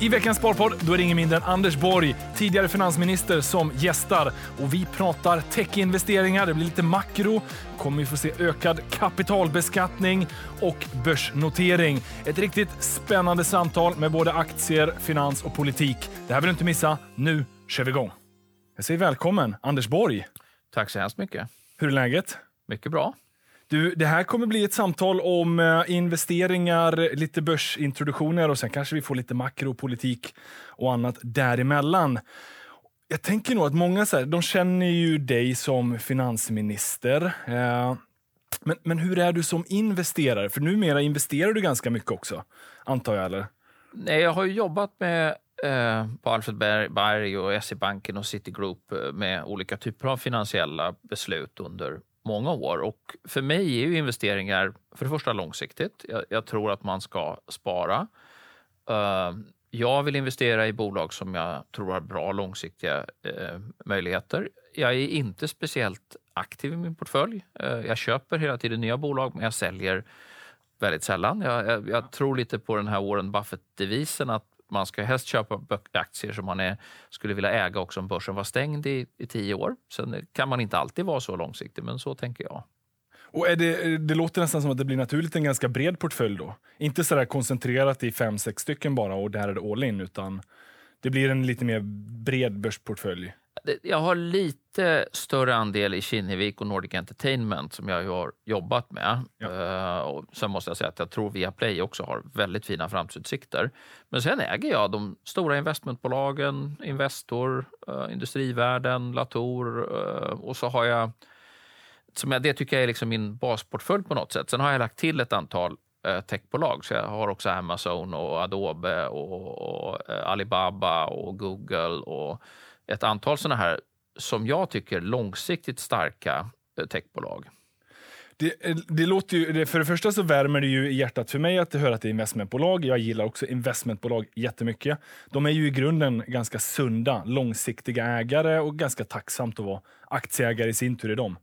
I veckans Sparpodd då är det ingen mindre än Anders Borg, tidigare finansminister, som gästar. Och vi pratar techinvesteringar, det blir lite makro, kommer vi få se ökad kapitalbeskattning och börsnotering. Ett riktigt spännande samtal med både aktier, finans och politik. Det här vill du inte missa. Nu kör vi igång. Jag säger välkommen, Anders Borg. Tack så hemskt mycket. Hur är läget? Mycket bra. Du, det här kommer bli ett samtal om eh, investeringar, lite börsintroduktioner och sen kanske vi får lite makropolitik och annat däremellan. Jag tänker nog att många så här, de känner ju dig som finansminister. Eh, men, men hur är du som investerare? För numera investerar du ganska mycket också, antar jag? eller? Nej, jag har ju jobbat med eh, på Alfred Berg och SE-banken och Citigroup eh, med olika typer av finansiella beslut under många år. Och för mig är ju investeringar för det första långsiktigt. Jag, jag tror att man ska spara. Uh, jag vill investera i bolag som jag tror har bra långsiktiga uh, möjligheter. Jag är inte speciellt aktiv i min portfölj. Uh, jag köper hela tiden nya bolag, men jag säljer väldigt sällan. Jag, jag, jag tror lite på den här Warren Buffett-devisen att man ska helst köpa aktier som man är, skulle vilja äga också om börsen var stängd i, i tio år. Sen kan man inte alltid vara så långsiktig, men så tänker jag. Och är det, det låter nästan som att det blir naturligt en ganska bred portfölj då. Inte så koncentrerat i fem, sex stycken bara och där är det all in, utan det blir en lite mer bred börsportfölj. Jag har lite större andel i Kinnevik och Nordic Entertainment som jag har jobbat med. Ja. Uh, och sen måste jag säga att jag tror Viaplay också har väldigt fina framtidsutsikter. Men sen äger jag de stora investmentbolagen, Investor, uh, Industrivärden, Latour uh, och så har jag, som jag, det tycker jag är liksom min basportfölj på något sätt. Sen har jag lagt till ett antal techbolag. Så jag har också Amazon och Adobe och, och Alibaba och Google och ett antal sådana här, som jag tycker, långsiktigt starka eh, techbolag. Det, eh, det låter ju, för det första så värmer det ju i hjärtat för mig att höra att det är investmentbolag. Jag gillar också investmentbolag jättemycket. De är ju i grunden ganska sunda, långsiktiga ägare och ganska tacksamt att vara aktieägare i sin tur i dem.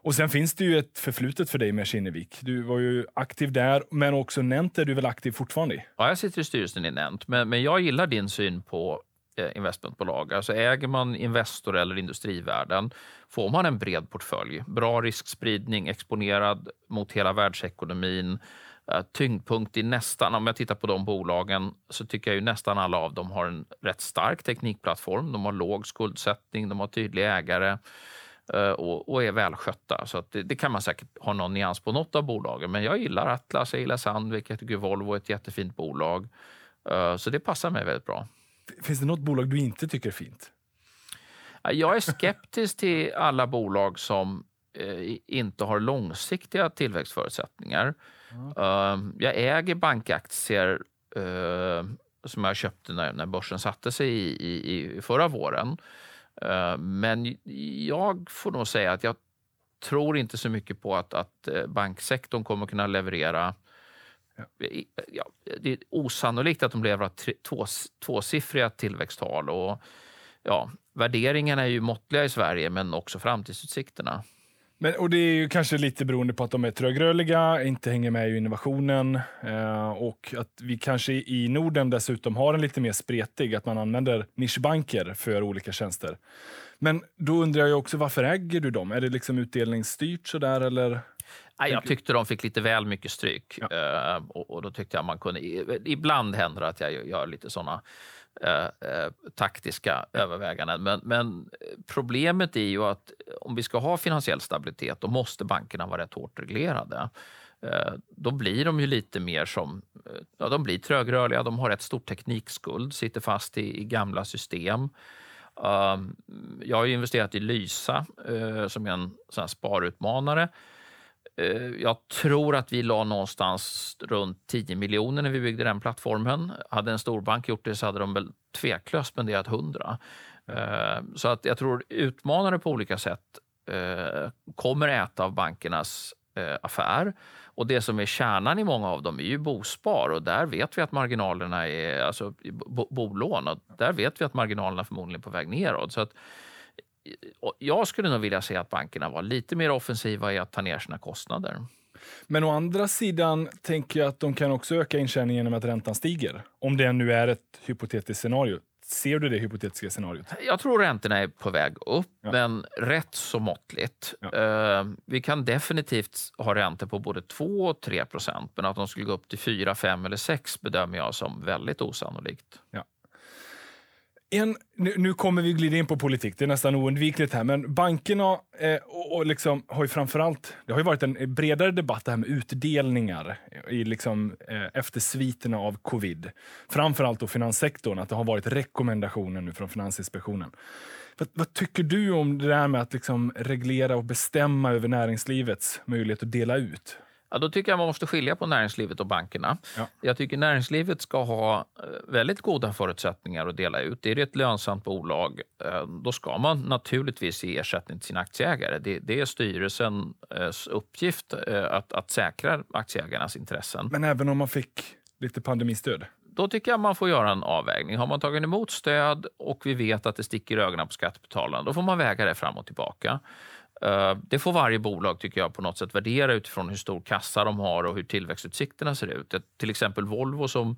Och sen finns det ju ett förflutet för dig med Kinnevik. Du var ju aktiv där, men också Nent är du väl aktiv fortfarande i? Ja, jag sitter i styrelsen i Nent, men, men jag gillar din syn på Eh, investmentbolag. Alltså äger man Investor eller Industrivärden får man en bred portfölj. Bra riskspridning, exponerad mot hela världsekonomin. Eh, tyngdpunkt i nästan, om jag tittar på de bolagen, så tycker jag ju nästan alla av dem har en rätt stark teknikplattform. De har låg skuldsättning, de har tydliga ägare eh, och, och är välskötta. Så det, det, kan man säkert ha någon nyans på något av bolagen. Men jag gillar Atlas, jag gillar Sandvik, jag tycker Volvo är ett jättefint bolag. Så det passar mig väldigt bra. Finns det något bolag du inte tycker är fint? Jag är skeptisk till alla bolag som eh, inte har långsiktiga tillväxtförutsättningar. Mm. jag äger bankaktier uh, som jag köpte när, när börsen satte sig i, i, i förra våren. Uh, men jag får nog säga att jag tror inte så mycket på att, att banksektorn kommer kunna leverera ja, det är osannolikt att de lever två, tvåsiffriga tillväxttal. Och, ja, värderingarna är ju måttliga i Sverige, men också framtidsutsikterna. Men, och det är ju kanske lite beroende på att de är trögrörliga, inte hänger med i innovationen eh, och att vi kanske i Norden dessutom har en lite mer spretig, att man använder nischbanker för olika tjänster. Men då undrar jag också, varför äger du dem? Är det liksom utdelningsstyrt sådär eller? Nej, jag tyckte de fick lite väl mycket stryk. Ja. Uh, och, och, då tyckte jag man kunde... Ibland händer det att jag gör lite såna uh, uh, taktiska överväganden. Men, men, problemet är ju att om vi ska ha finansiell stabilitet då måste bankerna vara rätt hårt reglerade. Då blir de ju lite mer som... Ja, de blir trögrörliga, de har ett stort teknikskuld, sitter fast i, i gamla system. Jag har investerat i Lysa som är en sån sparutmanare Eh, Eh, jag tror att vi la någonstans runt 10 miljoner när vi byggde den plattformen. Hade en storbank gjort det så hade de väl tveklöst spenderat 100. Eh, så att jag tror utmanare på olika sätt eh, kommer äta av bankernas affär. Och det som är kärnan i många av dem är ju bospar och där vet vi att marginalerna är, alltså bolån, och där vet vi att marginalerna förmodligen är på väg neråt. Så att jag skulle nog vilja se att bankerna var lite mer offensiva i att ta ner sina kostnader. Men å andra sidan tänker jag att de kan också öka intjäningen genom att räntan stiger. Om det nu är ett hypotetiskt scenario. Ser du det hypotetiska scenariot? Jag tror räntorna är på väg upp, ja. men rätt så måttligt. Ja. Uh, vi kan definitivt ha räntor på både 2 och 3 procent, men att de skulle gå upp till 4, 5 eller 6 bedömer jag som väldigt osannolikt. Ja. En, nu, nu, kommer vi glida in på politik, det är nästan oundvikligt här, men bankerna eh, och, och liksom, har ju framförallt, det har ju varit en bredare debatt det här med utdelningar i liksom, eh, efter sviterna av covid. Framförallt då finanssektorn, att det har varit rekommendationer nu från Finansinspektionen. Vad, vad, tycker du om det där med att liksom reglera och bestämma över näringslivets möjlighet att dela ut? Ja, då tycker jag man måste skilja på näringslivet och bankerna. Ja. Jag tycker näringslivet ska ha eh, väldigt goda förutsättningar att dela ut. Är det ett lönsamt bolag, eh, då ska man naturligtvis ge ersättning till sina aktieägare. Det, det är styrelsens uppgift eh, att, att säkra aktieägarnas intressen. Men även om man fick lite pandemistöd? Då tycker jag man får göra en avvägning. Har man tagit emot stöd och vi vet att det sticker i ögonen på skattebetalarna, då får man väga det fram och tillbaka. Eh, det får varje bolag tycker jag på något sätt värdera utifrån hur stor kassa de har och hur tillväxtutsikterna ser ut. Till exempel Volvo som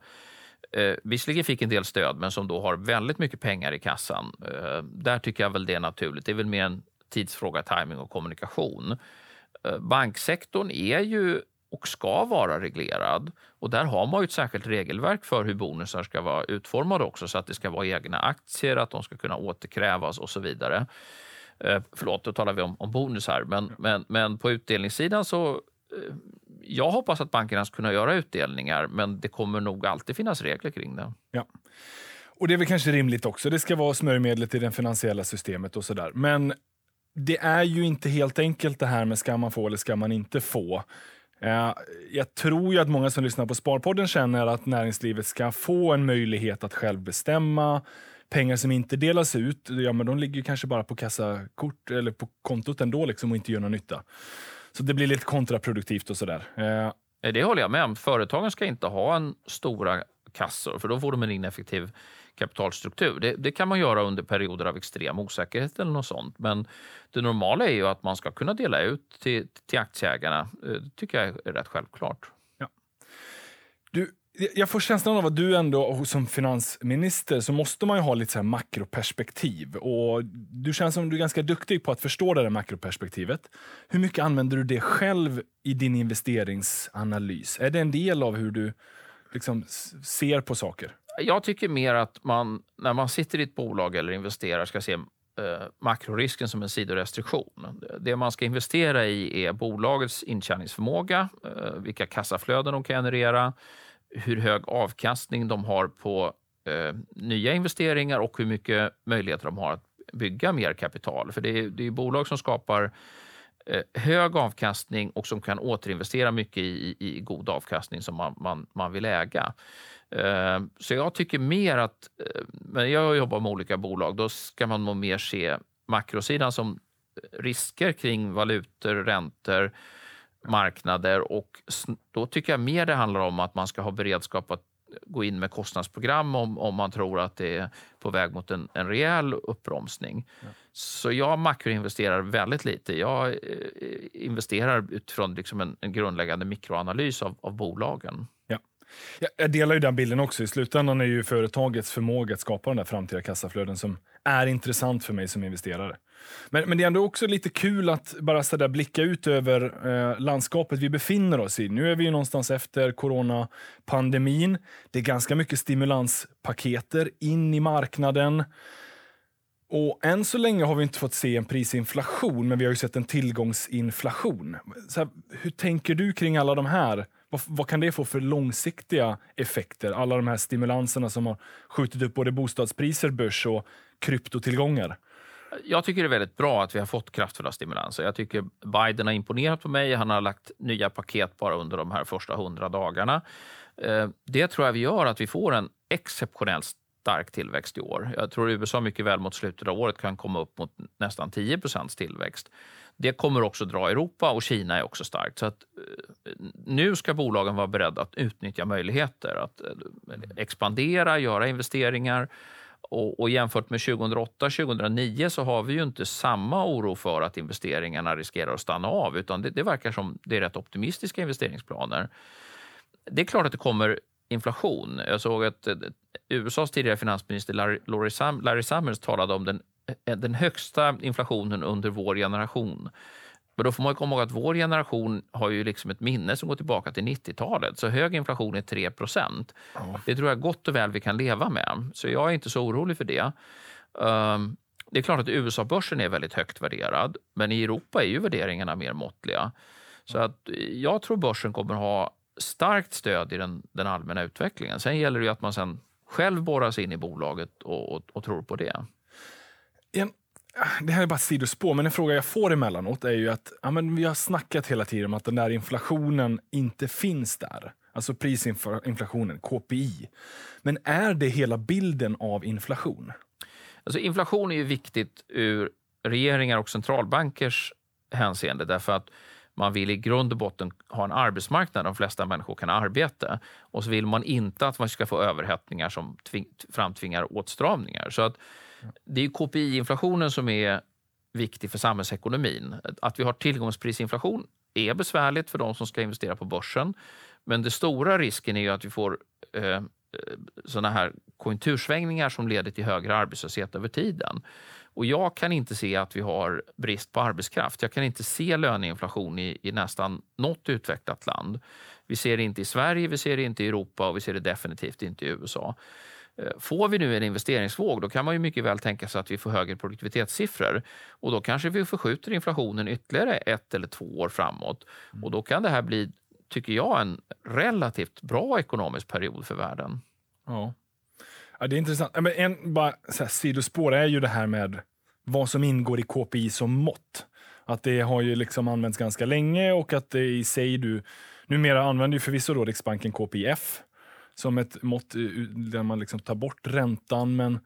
eh, visserligen fick en del stöd men som då har väldigt mycket pengar i kassan. Eh, där tycker jag väl det är naturligt. Det är väl mer en tidsfråga, timing och kommunikation. Eh, banksektorn är ju och ska vara reglerad. Och där har man ju ett särskilt regelverk för hur bonusar ska vara utformade också så att det ska vara egna aktier, att de ska kunna återkrävas och så vidare. Eh, förlåt, då talar vi om, om bonus här. Men, men, men på utdelningssidan så eh, jag hoppas att bankerna ska kunna göra utdelningar, men det kommer nog alltid finnas regler kring det. Ja. Och det är väl kanske rimligt också. Det ska vara smörjmedlet i det finansiella systemet och sådär. Men det är ju inte helt enkelt det här med ska man få eller ska man inte få. Eh, jag tror ju att många som lyssnar på Sparpodden känner att näringslivet ska få en möjlighet att själv bestämma pengar som inte delas ut, ja, men de ligger kanske bara på kassakort eller på kontot ändå liksom, och inte gör någon nytta. Så det blir lite kontraproduktivt och sådär. Eh. Det håller jag med om. Företagen ska inte ha en stora kassor, för då får de en ineffektiv kapitalstruktur. Det, det, kan man göra under perioder av extrem osäkerhet eller något sånt. Men det normala är ju att man ska kunna dela ut till, till aktieägarna. Eh, det tycker jag är rätt självklart. Ja. Du, jag får känslan av att du ändå som finansminister så måste man ju ha lite så makroperspektiv. Och du känns som du är ganska duktig på att förstå det där makroperspektivet. Hur mycket använder du det själv i din investeringsanalys? Är det en del av hur du liksom ser på saker? Jag tycker mer att man när man sitter i ett bolag eller investerar ska se eh, makrorisken som en sidorestriktion. Det man ska investera i är bolagets intjäningsförmåga, eh, vilka kassaflöden de kan generera, hur hög avkastning de har på eh, nya investeringar och hur mycket möjligheter de har att bygga mer kapital. För det är, det är bolag som skapar eh, hög avkastning och som kan återinvestera mycket i, i god avkastning som man, man, man vill äga. Eh, så jag tycker mer att, eh, men jag jobbar med olika bolag, då ska man nog mer se makrosidan som eh, risker kring valutor, räntor, marknader och då tycker jag mer det handlar om att man ska ha beredskap att gå in med kostnadsprogram om, om man tror att det är på väg mot en, en rejäl uppbromsning. Ja. Så jag makroinvesterar väldigt lite. Jag eh, investerar utifrån liksom en, en grundläggande mikroanalys av, av bolagen. Ja. Jag delar ju den bilden också. I slutändan är ju företagets förmåga att skapa de där framtida kassaflöden som är intressant för mig som investerare. Men, men det är ändå också lite kul att bara så där blicka ut över eh, landskapet vi befinner oss i. Nu är vi ju någonstans efter coronapandemin. Det är ganska mycket stimulanspaketer in i marknaden. Och än så länge har vi inte fått se en prisinflation, men vi har ju sett en tillgångsinflation. Här, hur tänker du kring alla de här? Vad, vad, kan det få för långsiktiga effekter? Alla de här stimulanserna som har skjutit upp både bostadspriser, börs och kryptotillgångar. Jag tycker det är väldigt bra att vi har fått kraftfulla stimulanser. Jag tycker Biden har imponerat på mig. Han har lagt nya paket bara under de här första hundra dagarna. Eh, det tror jag vi gör att vi får en exceptionellt stark tillväxt i år. Jag tror USA mycket väl mot slutet av året kan komma upp mot nästan 10% tillväxt. Det kommer också dra Europa och Kina är också starkt. Så att, eh, nu ska bolagen vara beredda att utnyttja möjligheter att eh, expandera, göra investeringar och, och jämfört med 2008-2009 så har vi ju inte samma oro för att investeringarna riskerar att stanna av utan det, det verkar som det är rätt optimistiska investeringsplaner. Det är klart att det kommer inflation. Jag såg att eh, USAs tidigare finansminister Larry, Larry Summers talade om den, eh, den högsta inflationen under vår generation. Men då får man komma ihåg att vår generation har ju liksom ett minne som går tillbaka till 90-talet. Så hög inflation är 3 procent. Ja. Det tror jag gott och väl vi kan leva med. Så jag är inte så orolig för det. Um, det är klart att USA-börsen är väldigt högt värderad, men i Europa är ju värderingarna mer måttliga. Så att jag tror börsen kommer ha starkt stöd i den, den allmänna utvecklingen. Sen gäller det ju att man sen själv sig in i bolaget och, och, och tror på det. En, det här är bara ett sidospår, men en fråga jag får emellanåt är ju att ja, men vi har snackat hela tiden om att den där inflationen inte finns där. Alltså prisinflationen, KPI. Men är det hela bilden av inflation? Alltså inflation är ju viktigt ur regeringar och centralbankers hänseende därför att man vill i grund och botten ha en arbetsmarknad där de flesta människor kan arbeta. Och så vill man inte att man ska få överhettningar som framtvingar åtstramningar. Så att det är KPI-inflationen som är viktig för samhällsekonomin. Att vi har tillgångsprisinflation är besvärligt för de som ska investera på börsen. Men den stora risken är att vi får eh, såna här konjunktursvängningar som leder till högre arbetslöshet över tiden. Och jag kan inte se att vi har brist på arbetskraft. Jag kan inte se löneinflation i, i nästan något utvecklat land. Vi ser det inte i Sverige, vi ser det inte i Europa och vi ser det definitivt inte i USA. Eh, får vi nu en investeringsvåg, då kan man ju mycket väl tänka sig att vi får högre produktivitetssiffror och då kanske vi förskjuter inflationen ytterligare ett eller två år framåt mm. och då kan det här bli, tycker jag, en relativt bra ekonomisk period för världen. Ja. Ja, det är intressant. Men en bara, så här, sidospår är ju det här med vad som ingår i KPI som mått. Att det har ju liksom använts ganska länge och att det i sig du... Numera använder ju förvisso då Riksbanken KPIF som ett mått där man liksom tar bort räntan. Men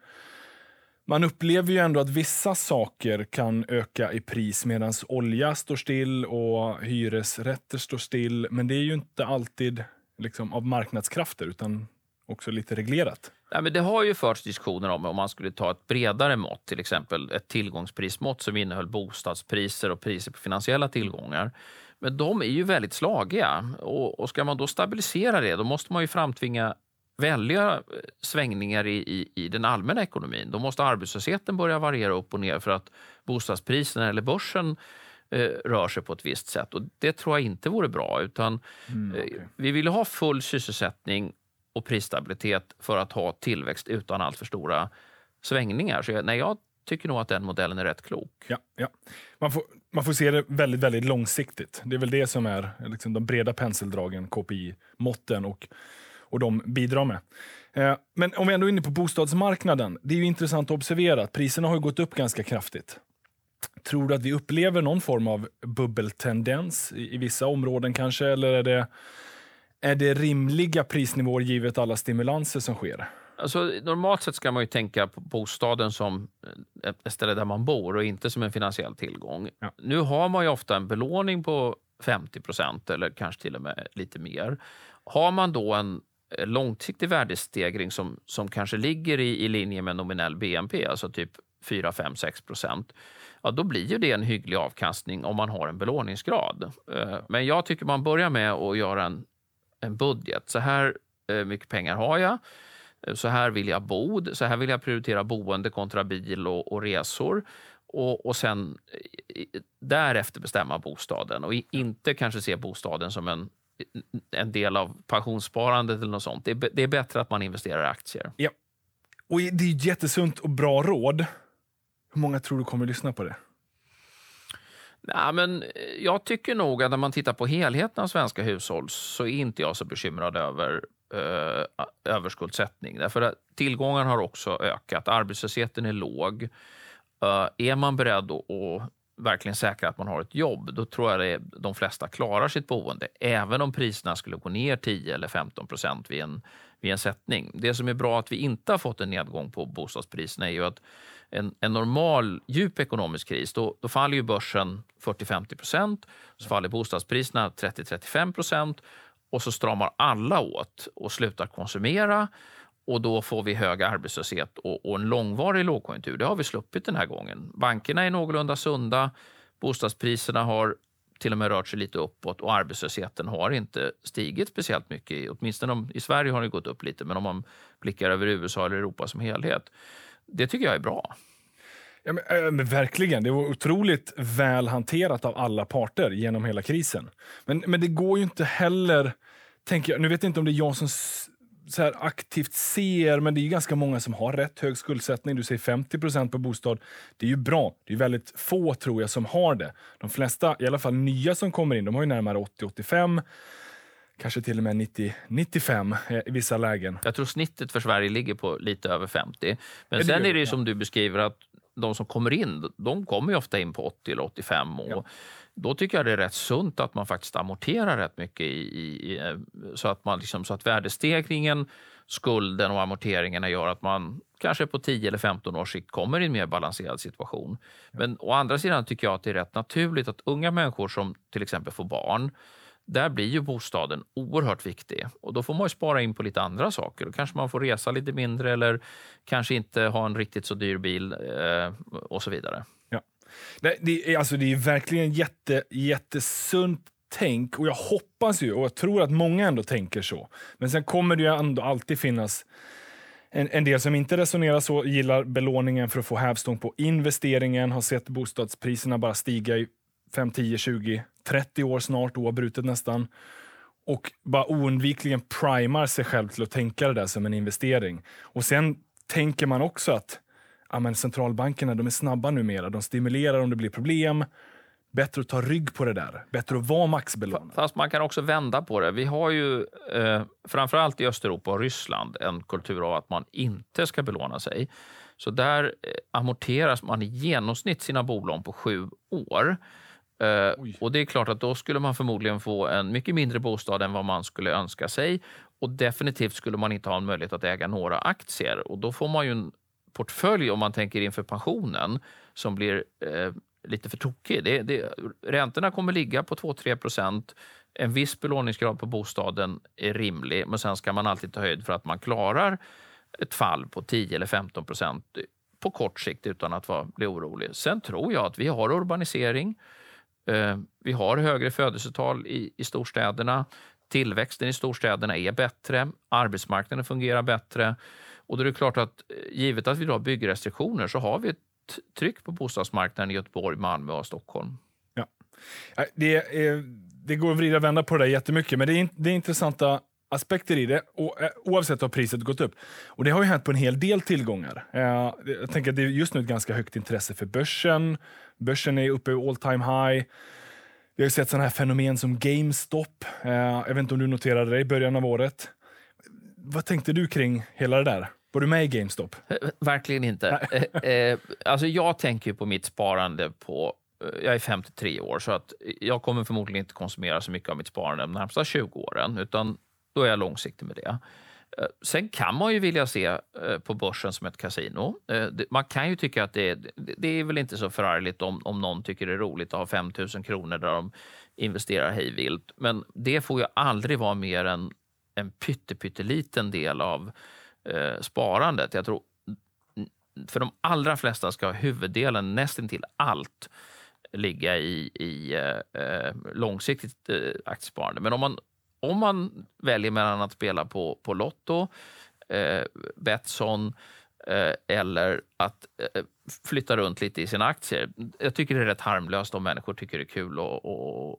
man upplever ju ändå att vissa saker kan öka i pris medan olja står still och hyresrätter står still. Men det är ju inte alltid liksom av marknadskrafter utan också lite reglerat. Nej, men det har ju förts diskussioner om om man skulle ta ett bredare mått, till exempel ett tillgångsprismått som innehöll bostadspriser och priser på finansiella tillgångar. Men de är ju väldigt slagiga och, och ska man då stabilisera det, då måste man ju framtvinga väldiga eh, svängningar i, i, i, den allmänna ekonomin. Då måste arbetslösheten börja variera upp och ner för att bostadspriserna eller börsen eh, rör sig på ett visst sätt. Och Det tror jag inte vore bra. utan mm, okay. eh, Vi vill ha full sysselsättning och prisstabilitet för att ha tillväxt utan allt för stora svängningar. Så jag, nej, jag tycker nog att den modellen är rätt klok. Ja, ja. Man, får, man får se det väldigt, väldigt långsiktigt. Det är väl det som är liksom de breda penseldragen, KPI-måtten och, och de bidrar med. Eh, men om vi ändå är inne på bostadsmarknaden. Det är ju intressant att observera att priserna har gått upp ganska kraftigt. Tror du att vi upplever någon form av bubbeltendens i, i vissa områden kanske? Eller är det är det rimliga prisnivåer givet alla stimulanser som sker? Alltså, normalt sett ska man ju tänka på bostaden som ett ställe där man bor och inte som en finansiell tillgång. Ja. Nu har man ju ofta en belåning på 50 procent eller kanske till och med lite mer. Har man då en långsiktig värdestegring som, som kanske ligger i, i linje med nominell BNP, alltså typ 4, 5, 6 procent, ja, då blir ju det en hygglig avkastning om man har en belåningsgrad. Eh, men jag tycker man börjar med att göra en en budget. Så här eh, mycket pengar har jag. Så här vill jag bo. Så här vill jag prioritera boende kontra bil och, och resor. Och, och sen därefter bestämma bostaden och inte kanske se bostaden som en, en del av pensionssparandet eller något sånt. Det är, det är bättre att man investerar i aktier. Ja. Och det är jättesunt och bra råd. Hur många tror du kommer att lyssna på det? Ja, men jag tycker nog att när man tittar på helheten av svenska hushåll så är inte jag så bekymrad över eh, överskuldsättning. Därför att tillgången har också ökat, arbetslösheten är låg. Eh, är man beredd att, att verkligen säkra att man har ett jobb, då tror jag att de flesta klarar sitt boende, även om priserna skulle gå ner 10 eller 15 procent vid en, vid en sättning. Det som är bra att vi inte har fått en nedgång på bostadspriserna är ju att en, en normal djup ekonomisk kris, då, då faller ju börsen 40-50 procent, så faller bostadspriserna 30-35 procent och så stramar alla åt och slutar konsumera och då får vi hög arbetslöshet och, och en långvarig lågkonjunktur. Det har vi sluppit den här gången. Bankerna är någorlunda sunda. Bostadspriserna har till och med rört sig lite uppåt och arbetslösheten har inte stigit speciellt mycket. Åtminstone om, i Sverige har den gått upp lite, men om man blickar över USA eller Europa som helhet. Det tycker jag är bra. Ja, men, äh, men verkligen. Det var otroligt väl hanterat av alla parter genom hela krisen. Men, men det går ju inte heller... Tänker jag, nu vet jag inte om det är jag som så aktivt ser, men det är ganska många som har rätt hög skuldsättning. Du säger 50% på bostad. Det är ju bra. Det är väldigt få tror jag som har det. De flesta, i alla fall nya som kommer in, de har ju närmare 80-85 kanske till och med 90-95 eh, i vissa lägen. Jag tror snittet för Sverige ligger på lite över 50. Men är sen är det ju som du beskriver att de som kommer in, de kommer ju ofta in på 80 eller 85. Och ja. Då tycker jag det är rätt sunt att man faktiskt amorterar rätt mycket i, i, eh, så, att man liksom, så att värdestegringen, skulden och amorteringarna gör att man kanske på 10 eller 15 års sikt kommer i en mer balanserad situation. Men å andra sidan tycker jag att det är rätt naturligt att unga människor som till exempel får barn där blir ju bostaden oerhört viktig och då får man spara in på lite andra saker. Då kanske man får resa lite mindre eller kanske inte ha en riktigt så dyr bil eh, och så vidare. Ja. Nej, det, är, alltså, det är verkligen jätte, jättesunt tänk och jag hoppas ju och jag tror att många ändå tänker så. Men sen kommer det ju ändå alltid finnas en, en, del som inte resonerar så, gillar belåningen för att få hävstång på investeringen, har sett bostadspriserna bara stiga i 5, 10, 20, 30 år snart, oavbrutet nästan. Och bara oundvikligen primar sig själv till att tänka det där som en investering. Och sen tänker man också att ja, men centralbankerna de är snabba numera. De stimulerar om det blir problem. Bättre att ta rygg på det där. Bättre att vara maxbelånad. Fast man kan också vända på det. Vi har ju eh, framförallt i Östeuropa och Ryssland en kultur av att man inte ska belåna sig. Så där eh, amorteras man i genomsnitt sina bolån på sju år. Uh, och det är klart att då skulle man förmodligen få en mycket mindre bostad än vad man skulle önska sig. Och definitivt skulle man inte ha en möjlighet att äga några aktier. Och då får man ju en portfölj om man tänker inför pensionen som blir uh, lite för tokig. Det, det, räntorna kommer ligga på 2-3 procent. En viss belåningsgrad på bostaden är rimlig, men sen ska man alltid ta höjd för att man klarar ett fall på 10 eller 15 procent på kort sikt utan att vara, bli orolig. Sen tror jag att vi har urbanisering. Eh, vi har högre födelsetal i, i storstäderna. Tillväxten i storstäderna är bättre. Arbetsmarknaden fungerar bättre. Och då är det klart att eh, givet att vi har byggrestriktioner så har vi ett tryck på bostadsmarknaden i Göteborg, Malmö och Stockholm. Ja. Det, är, det går att vrida och vända på det där jättemycket, men det är, det är intressanta aspekter i det, eh, oavsett har priset gått upp. Och Det har ju hänt på en hel del tillgångar. Jag tänker att det är just nu ett ganska högt intresse för börsen. Börsen är uppe i all time high. Vi har sett sådana här fenomen som GameStop. Jag vet inte om du noterade det i början av året. Vad tänkte du kring hela det där? Var du med i GameStop? Eh, verkligen inte. eh, alltså jag tänker på mitt sparande på jag är 53 år, så att jag kommer förmodligen inte konsumera så mycket av mitt sparande de närmsta 20 åren. Utan då är jag långsiktig med det. Eh, sen kan man ju vilja se eh, på börsen som ett kasino. Eh, man kan ju tycka att det är, det är väl inte så förargligt om, om någon tycker det är roligt att ha 5 000 kronor där de investerar hejvilt. Men det får ju aldrig vara mer än en pytteliten del av eh, sparandet. Jag tror för de allra flesta ska huvuddelen, nästintill allt, ligga i, i eh, långsiktigt eh, aktiesparande. Men om man om man väljer mellan att spela på, på Lotto, eh, Betsson eh, eller att eh, flytta runt lite i sina aktier. Jag tycker det är rätt harmlöst om människor tycker det är kul att,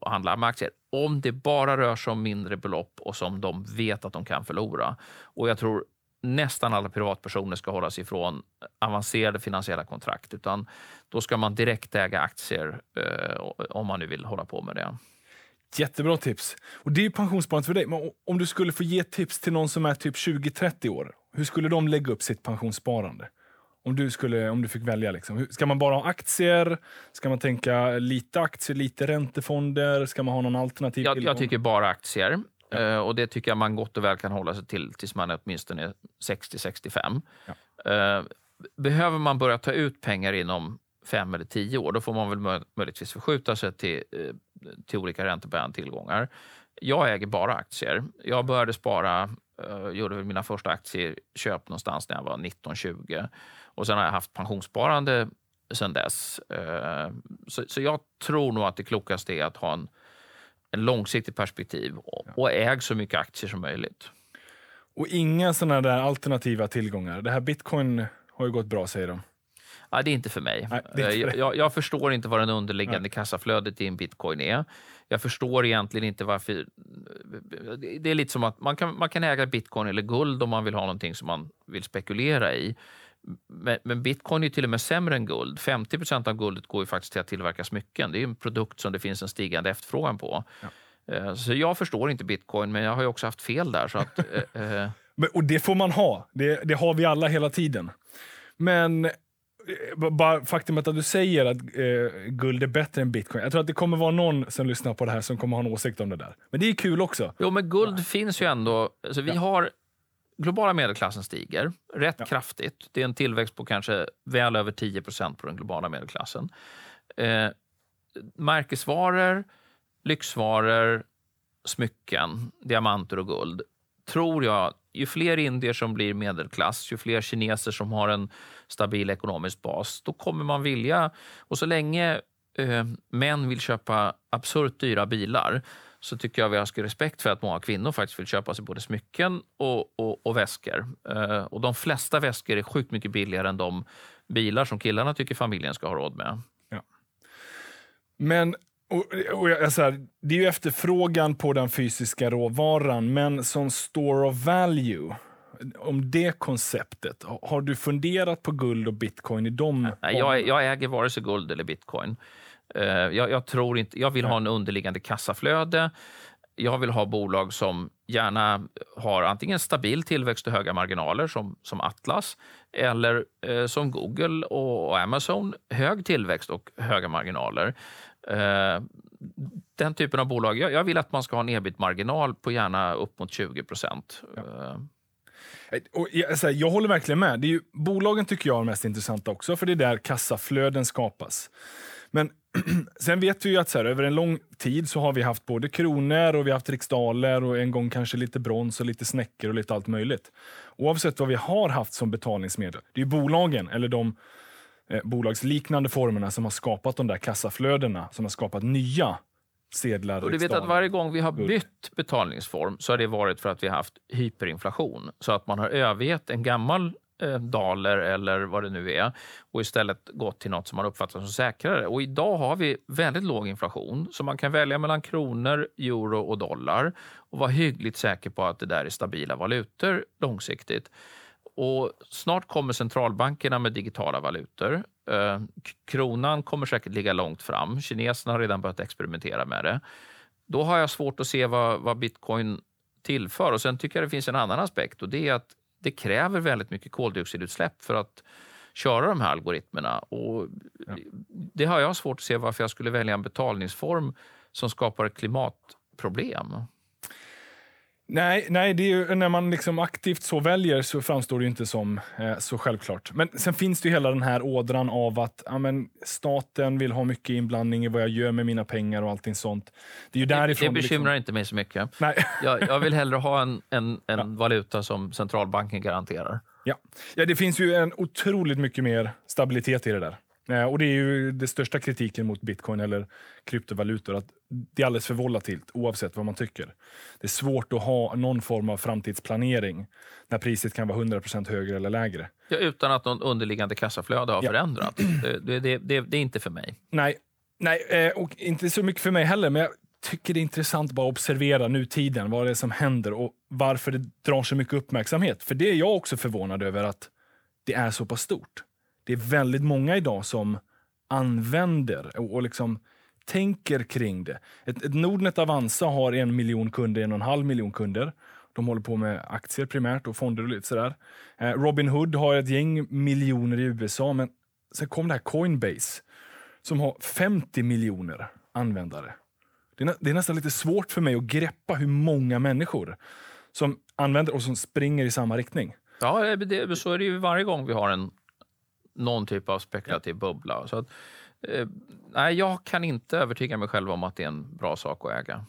att handla med aktier. Om det bara rör sig om mindre belopp och som de vet att de kan förlora. Och jag tror nästan alla privatpersoner ska hålla sig ifrån avancerade finansiella kontrakt. Utan då ska man direkt äga aktier eh, om man nu vill hålla på med det. Jättebra tips. Och Det är pensionssparandet för dig. Men om du skulle få ge tips till någon som är typ 20-30 år, hur skulle de lägga upp sitt pensionssparande? Om du, skulle, om du fick välja. Liksom. Ska man bara ha aktier? Ska man tänka lite aktier, llite räntefonder? Ska man ha någon alternativ? Jag, jag tycker bara aktier. Ja. Uh, och Det tycker jag man gott och väl kan hålla sig till tills man är åtminstone 60-65. Ja. Uh, behöver man börja ta ut pengar inom fem eller tio år, då får man väl möjligtvis förskjuta sig till, eh, till olika räntebärande tillgångar. Jag äger bara aktier. Jag började spara, uh, gjorde mina första aktieköp någonstans när jag var 19-20. Och sen har jag haft pensionssparande sen dess. Uh, så, så, jag tror nog att det klokaste är att ha en, en långsiktigt perspektiv och, och äg så mycket aktier som möjligt. Och inga sådana där alternativa tillgångar. Det här bitcoin har ju gått bra, säger de. Ja, det är inte för mig. Nej, inte jag, jag, förstår inte vad den underliggande Nej. kassaflödet i en bitcoin är. Jag förstår egentligen inte varför... Det är lite som att man kan, man kan äga bitcoin eller guld om man vill ha någonting som man vill spekulera i. Men, men bitcoin är till och med sämre än guld. 50% av guldet går ju faktiskt till att tillverka smycken. Det är en produkt som det finns en stigande efterfrågan på. Ja. Eh, så jag förstår inte bitcoin, men jag har ju också haft fel där. Så att, eh, eh. och det får man ha. Det, det har vi alla hela tiden. Men bara faktumet att du säger att eh, guld är bättre än bitcoin. Jag tror att det kommer vara någon som lyssnar på det här som kommer ha en åsikt om det där. Men det är kul också. Jo, men guld ja. finns ju ändå. Alltså, vi ja. har globala medelklassen stiger rätt ja. kraftigt. Det är en tillväxt på kanske väl över 10% på den globala medelklassen. Eh, märkesvaror, lyxvaror, smycken, diamanter och guld tror jag, ju fler indier som blir medelklass, ju fler kineser som har en stabil ekonomisk bas, då kommer man vilja... Och så länge eh, män vill köpa absurt dyra bilar så tycker jag vi har respekt för att många kvinnor faktiskt vill köpa sig både smycken och, och, och väskor. Eh, och de flesta väskor är sjukt mycket billigare än de bilar som killarna tycker familjen ska ha råd med. Ja. Men och, och jag, så här, det är ju efterfrågan på den fysiska råvaran, men som store of value, om det konceptet, har du funderat på guld och bitcoin i dem? Nej, jag, jag äger vare sig guld eller bitcoin. Uh, jag, jag, tror inte, jag vill ha en underliggande kassaflöde. Jag vill ha bolag som gärna har antingen stabil tillväxt och höga marginaler som, som Atlas eller eh, som Google och, och Amazon, hög tillväxt och höga marginaler. Eh, den typen av bolag. Jag, jag, vill att man ska ha en ebit-marginal på gärna upp mot 20 procent. Ja. Eh, och jag, här, jag håller verkligen med. Det är ju, bolagen tycker jag är mest intressanta också, för det är där kassaflöden skapas. Men sen vet vi ju att så här, över en lång tid så har vi haft både kronor och vi har haft riksdaler och en gång kanske lite brons och lite snäckor och lite allt möjligt. Oavsett vad vi har haft som betalningsmedel, det är bolagen eller de eh, bolagsliknande formerna som har skapat de där kassaflödena, som har skapat nya sedlar. Och du vet att varje gång vi har bytt betalningsform så har det varit för att vi har haft hyperinflation. Så att man har övergett en gammal eh, dollar eller vad det nu är och istället gått till något som man uppfattar som säkrare. Och idag har vi väldigt låg inflation så man kan välja mellan kronor, euro och dollar och vara hyggligt säker på att det där är stabila valutor långsiktigt. Och snart kommer centralbankerna med digitala valutor. Eh, kronan kommer säkert ligga långt fram. Kineserna har redan börjat experimentera med det. Då har jag svårt att se vad, vad bitcoin tillför. Och Sen tycker jag det finns en annan aspekt och det är att det kräver väldigt mycket koldioxidutsläpp för att köra de här algoritmerna. Och ja. Det har jag svårt att se varför jag skulle välja en betalningsform som skapar klimatproblem. Nej, nej det är ju, när man liksom aktivt så väljer så framstår det inte som eh, så självklart. Men sen finns det ju hela den här ådran av att ja, men, staten vill ha mycket inblandning i vad jag gör med mina pengar och allting sånt. Det, är ju därifrån det, det bekymrar liksom... inte mig så mycket. Nej. jag, jag vill hellre ha en, en, en ja. valuta som centralbanken garanterar. Ja. ja, det finns ju en otroligt mycket mer stabilitet i det där. Eh, och Det är ju det största kritiken mot bitcoin eller kryptovalutor. att Det är alldeles för volatilt oavsett vad man tycker. Det är svårt att ha någon form av framtidsplanering när priset kan vara 100% högre eller lägre. Ja, utan att någon underliggande kassaflöde har ja. förändrats. Det, det, det, det, är inte för mig. Nej, nej eh, och inte så mycket för mig heller. Men jag tycker det är intressant att bara observera nutiden, vad det är som händer och varför det drar så mycket uppmärksamhet. För det är jag också förvånad över att det är så pass stort det är väldigt många idag som använder och, och liksom tänker kring det. Ett, ett Nordnet Avanza har en miljon kunder, en och en halv miljon kunder. De håller på med aktier primärt och fonder och lite sådär. Eh, Robin Hood har ett gäng miljoner i USA, men sen kom det här Coinbase som har 50 miljoner användare. Det är, det är nästan lite svårt för mig att greppa hur många människor som använder och som springer i samma riktning. Ja, eh, det, så är det ju varje gång vi har en någon typ av spekulativ bubbla. Så att, eh, nej, jag kan inte övertyga mig själv om att det är en bra sak att äga.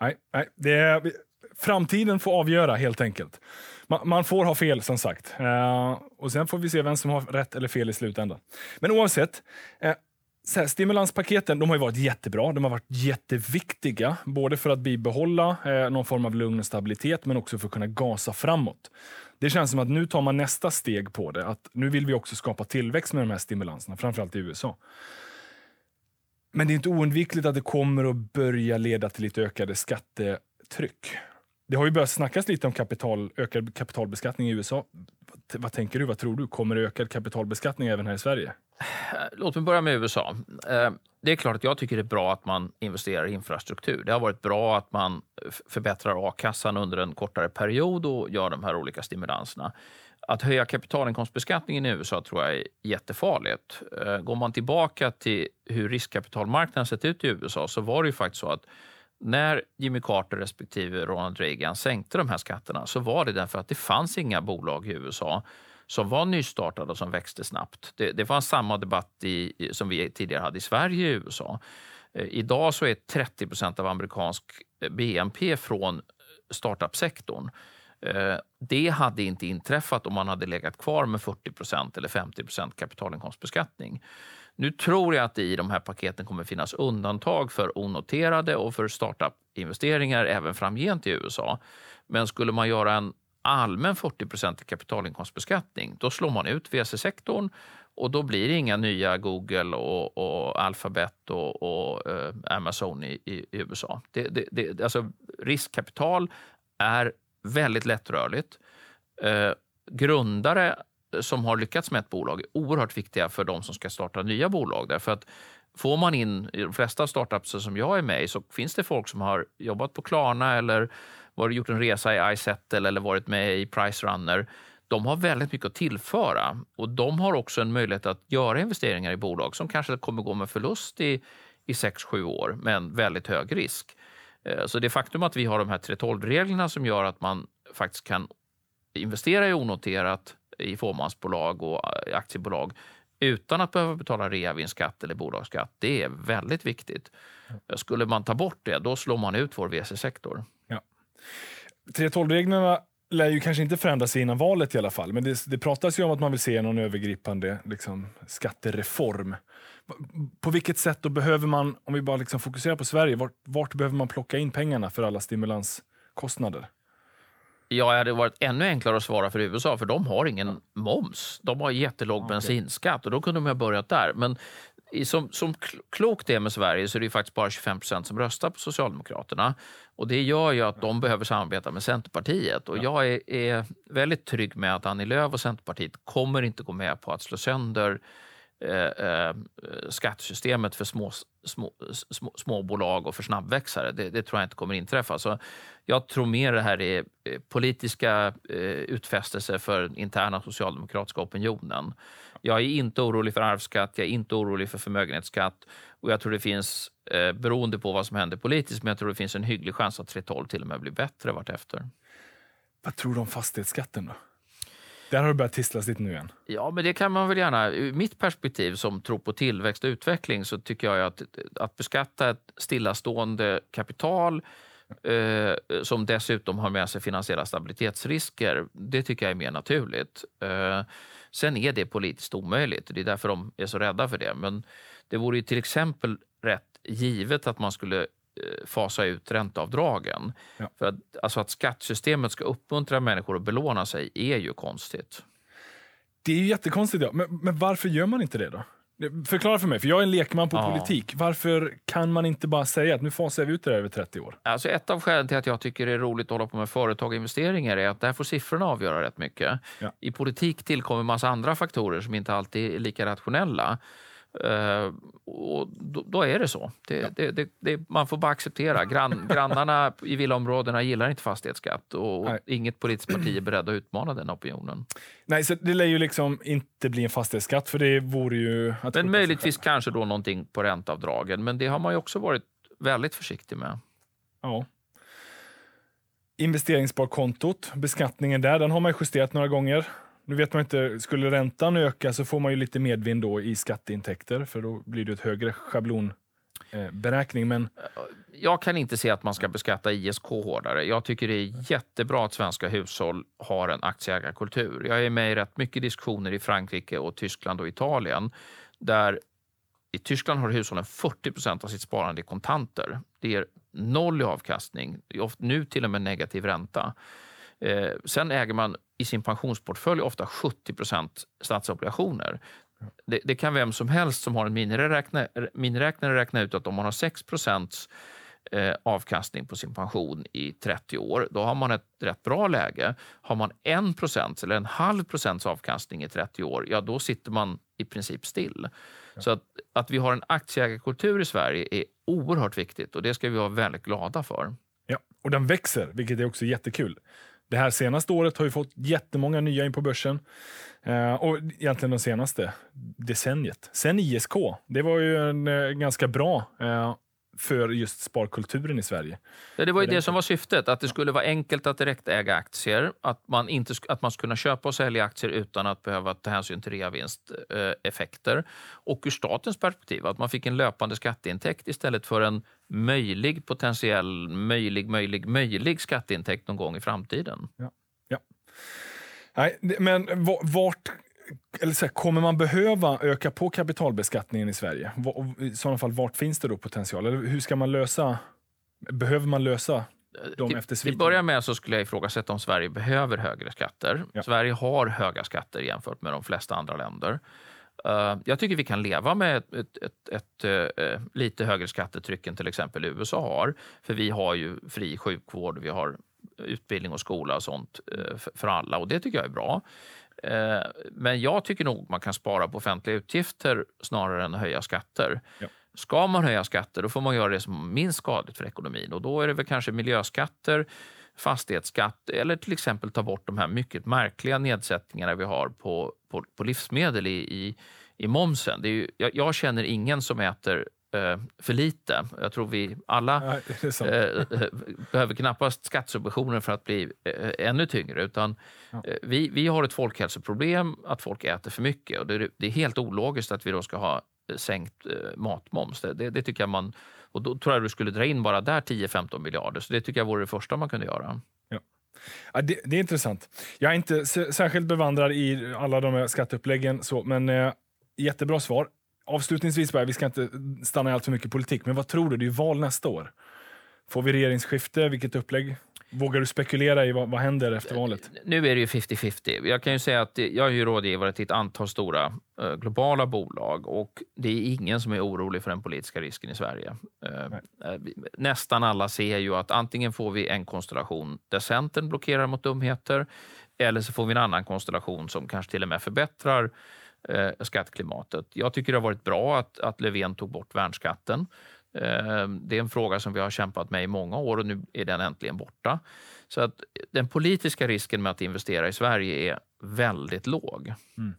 Nej, nej. Det är, framtiden får avgöra helt enkelt. Man, man får ha fel som sagt. Uh, och Sen får vi se vem som har rätt eller fel i slutändan. Men oavsett. Uh, här, stimulanspaketen de har varit jättebra. De har varit jätteviktiga, både för att bibehålla eh, någon form av lugn och stabilitet, men också för att kunna gasa framåt. Det känns som att nu tar man nästa steg på det. Att nu vill vi också skapa tillväxt med de här stimulanserna, framförallt i USA. Men det är inte oundvikligt att det kommer att börja leda till lite ökade skattetryck. Det har ju börjat snackas lite om kapital, ökad kapitalbeskattning i USA. Vad tänker du? Vad tror du? Kommer det ökad kapitalbeskattning även här i Sverige? Låt mig börja med USA. Eh, det är klart att jag tycker det är bra att man investerar i infrastruktur. Det har varit bra att man förbättrar a-kassan under en kortare period och gör de här olika stimulanserna. Att höja kapitalinkomstbeskattningen i USA tror jag är jättefarligt. Eh, går man tillbaka till hur riskkapitalmarknaden sett ut i USA så var det ju faktiskt så att när Jimmy Carter respektive Ronald Reagan sänkte de här skatterna så var det därför att det fanns inga bolag i USA som var nystartade och som växte snabbt. Det, det fanns samma debatt i, som vi tidigare hade i Sverige och USA. Eh, idag så är 30 procent av amerikansk eh, BNP från eh, startup-sektorn. Det hade inte inträffat om man hade legat kvar med 40 procent eller 50 procent kapitalinkomstbeskattning. Nu tror jag att det i de här paketen kommer finnas undantag för onoterade och för startup-investeringar även framgent i USA. Men skulle man göra en allmän 40% kapitalinkomstbeskattning, då slår man ut VC-sektorn och då blir det inga nya Google och, och Alphabet och, och eh, Amazon i, i, i USA. Det, det, det, alltså riskkapital är väldigt lättrörligt. Eh, grundare som har lyckats med ett bolag är oerhört viktiga för de som ska starta nya bolag. Därför att får man in, i de flesta startups som jag är med i, så finns det folk som har jobbat på Klarna eller varit, gjort en resa i iSettle eller varit med i Pricerunner. De har väldigt mycket att tillföra och de har också en möjlighet att göra investeringar i bolag som kanske kommer gå med förlust i, i 6-7 år med en väldigt hög risk. Eh, så det faktum att vi har de här 3.12-reglerna som gör att man faktiskt kan investera i onoterat i fåmansbolag och aktiebolag utan att behöva betala reavinstskatt eller bolagsskatt. Det är väldigt viktigt. Skulle man ta bort det, då slår man ut vår VC-sektor. Ja. 3.12-reglerna lär ju kanske inte förändras innan valet i alla fall, men det, det pratas ju om att man vill se någon övergripande liksom, skattereform. På vilket sätt då behöver man, om vi bara liksom fokuserar på Sverige, vart, vart behöver man plocka in pengarna för alla stimulanskostnader? Ja, det hade varit ännu enklare att svara för USA, för de har ingen moms. De har jättelåg okay. bensinskatt och då kunde de ha börjat där. Men som, som klokt är med Sverige så är det faktiskt bara 25 procent som röstar på Socialdemokraterna. Och Det gör ju att de behöver samarbeta med Centerpartiet. Och Jag är, är väldigt trygg med att Annie Lööf och Centerpartiet kommer inte gå med på att slå sönder Eh, eh, skattesystemet för små, små, små, småbolag och för snabbväxare. Det, det, tror jag inte kommer inträffa. Så jag tror mer det här är eh, politiska eh, utfästelser för interna socialdemokratiska opinionen. Jag är inte orolig för arvsskatt, jag är inte orolig för förmögenhetsskatt och jag tror det finns, eh, beroende på vad som händer politiskt, men jag tror det finns en hygglig chans att 3.12 till och med blir bättre vartefter. Vad tror du om fastighetsskatten då? Där har det börjat tisslas lite nu igen. Ja, men det kan man väl gärna. Ur mitt perspektiv som tror på tillväxt och utveckling så tycker jag att, att beskatta ett stillastående kapital eh, som dessutom har med sig finansiella stabilitetsrisker, det tycker jag är mer naturligt. Eh, sen är det politiskt omöjligt. Det är därför de är så rädda för det. Men det vore ju till exempel rätt givet att man skulle Eh, fasa ut ränteavdragen. Ja. För att, alltså att skattesystemet ska uppmuntra människor att belåna sig är ju konstigt. Det är ju jättekonstigt. Ja. Men, men varför gör man inte det då? Förklara för mig, för jag är en lekman på ja. politik. Varför kan man inte bara säga att nu fasar vi ut det där över 30 år? Alltså ett av skälen till att jag tycker det är roligt att hålla på med företag och investeringar är att där får siffrorna avgöra rätt mycket. Ja. I politik tillkommer massa andra faktorer som inte alltid är lika rationella. Uh, och då, då, är det så. Det, ja. det, det, man får bara acceptera. Grann, grannarna i villaområdena gillar inte fastighetsskatt och Nej. inget politiskt parti är beredd att utmana den opinionen. Nej, så det lär ju liksom inte bli en fastighetsskatt för det vore ju... men möjligtvis kanske då någonting på ränteavdragen, men det har man ju också varit väldigt försiktig med. Ja. Investeringssparkontot, beskattningen där, den har man justerat några gånger. Nu vet man inte, skulle räntan öka så får man ju lite medvind då i skatteintäkter för då blir det ett högre schablon eh, beräkning. Men... Jag kan inte se att man ska beskatta ISK hårdare. Jag tycker det är jättebra att svenska hushåll har en aktieägarkultur. Jag är med i rätt mycket diskussioner i Frankrike, och Tyskland och Italien där i Tyskland har hushållen 40% av sitt sparande i kontanter. Det ger noll i avkastning, nu till och med negativ ränta. Eh, sen äger man i sin pensionsportfölj ofta 70 statsobligationer. Det, det, kan vem som helst som har en miniräknare, räkna ut att om man har 6 eh, avkastning på sin pension i 30 år, då har man ett rätt bra läge. Har man 1% eller en halv procents avkastning i 30 år, ja då sitter man i princip still. Så att, att vi har en aktieägarkultur i Sverige är oerhört viktigt och det ska vi vara väldigt glada för. Ja, och den växer, vilket är också jättekul. Det här senaste året har vi fått jättemånga nya in på börsen. Eh, och egentligen det senaste decenniet. Sen ISK, det var ju en eh, ganska bra eh, för just sparkulturen i Sverige. Ja, det var ju det som var syftet, att det skulle vara enkelt att direktäga aktier, att man, inte, att man skulle kunna köpa och sälja aktier utan att behöva ta hänsyn till reavinsteffekter. Och ur statens perspektiv, att man fick en löpande skatteintäkt istället för en möjlig, potentiell, möjlig, möjlig, möjlig skatteintäkt någon gång i framtiden. Ja. ja. Nej, men vart eller så här, kommer man behöva öka på kapitalbeskattningen i Sverige? I sådana fall, vart finns det då potential? Eller hur ska man lösa? Behöver man lösa de till, efter Till börja med så skulle jag ifrågasätta om Sverige behöver högre skatter. Ja. Sverige har höga skatter jämfört med de flesta andra länder. Uh, jag tycker vi kan leva med ett, ett, ett, ett uh, lite högre skattetryck än till exempel USA har. För vi har ju fri sjukvård, vi har utbildning och skola och sånt för, för alla och det tycker jag är bra. Eh, men jag tycker nog man kan spara på offentliga utgifter snarare än höja skatter. Ja. Ska man höja skatter, då får man göra det som är minst skadligt för ekonomin. Och då är det väl kanske miljöskatter, fastighetsskatt eller till exempel ta bort de här mycket märkliga nedsättningarna vi har på, på, på livsmedel i, i, i momsen. Det är ju, jag, jag känner ingen som äter för lite. Jag tror vi alla ja, eh, behöver knappast skattesubventioner för att bli eh, ännu tyngre. Utan, ja. Eh, vi, vi har ett folkhälsoproblem att folk äter för mycket. Och det, det är helt ologiskt att vi då ska ha eh, sänkt eh, matmoms. Det, det, det, tycker jag man, och då tror jag du skulle dra in bara där 10-15 miljarder. Så det tycker jag vore det första man kunde göra. Ja. Ja, det, det, är intressant. Jag är inte särskilt bevandrad i alla de här skatteuppläggen, så, men eh, jättebra svar avslutningsvis, bara, vi ska inte stanna i allt för mycket politik, men vad tror du? Det är ju val nästa år. Får vi regeringsskifte? Vilket upplägg? Vågar du spekulera i vad, vad händer efter valet? Nu är det ju 50-50. Jag kan ju säga att jag är ju rådgivare till ett antal stora uh, globala bolag och det är ingen som är orolig för den politiska risken i Sverige. Uh, nästan alla ser ju att antingen får vi en konstellation där Centern blockerar mot dumheter eller så får vi en annan konstellation som kanske till och med förbättrar eh, skattklimatet. Jag tycker det har varit bra att, att Löfven tog bort värnskatten. Eh, det är en fråga som vi har kämpat med i många år och nu är den äntligen borta. Så att den politiska risken med att investera i Sverige är väldigt låg. Mm.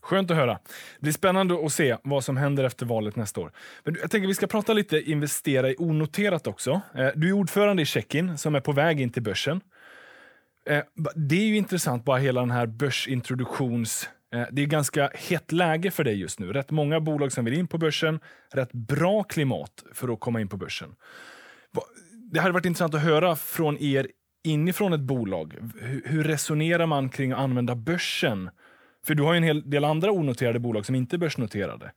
Skönt att höra. Det blir spännande att se vad som händer efter valet nästa år. Men jag tänker vi ska prata lite investera i onoterat också. Eh, du är ordförande i Checkin som är på väg in till börsen. Eh, det är ju intressant, bara hela den här börsintroduktions Eh, det är ganska hett läge för dig just nu. Rätt många bolag som vill in på börsen. Rätt bra klimat för att komma in på börsen. Det hade varit intressant att höra från er inifrån ett bolag. Hur resonerar man kring att använda börsen? För du har ju en hel del andra onoterade bolag som inte är börsnoterade.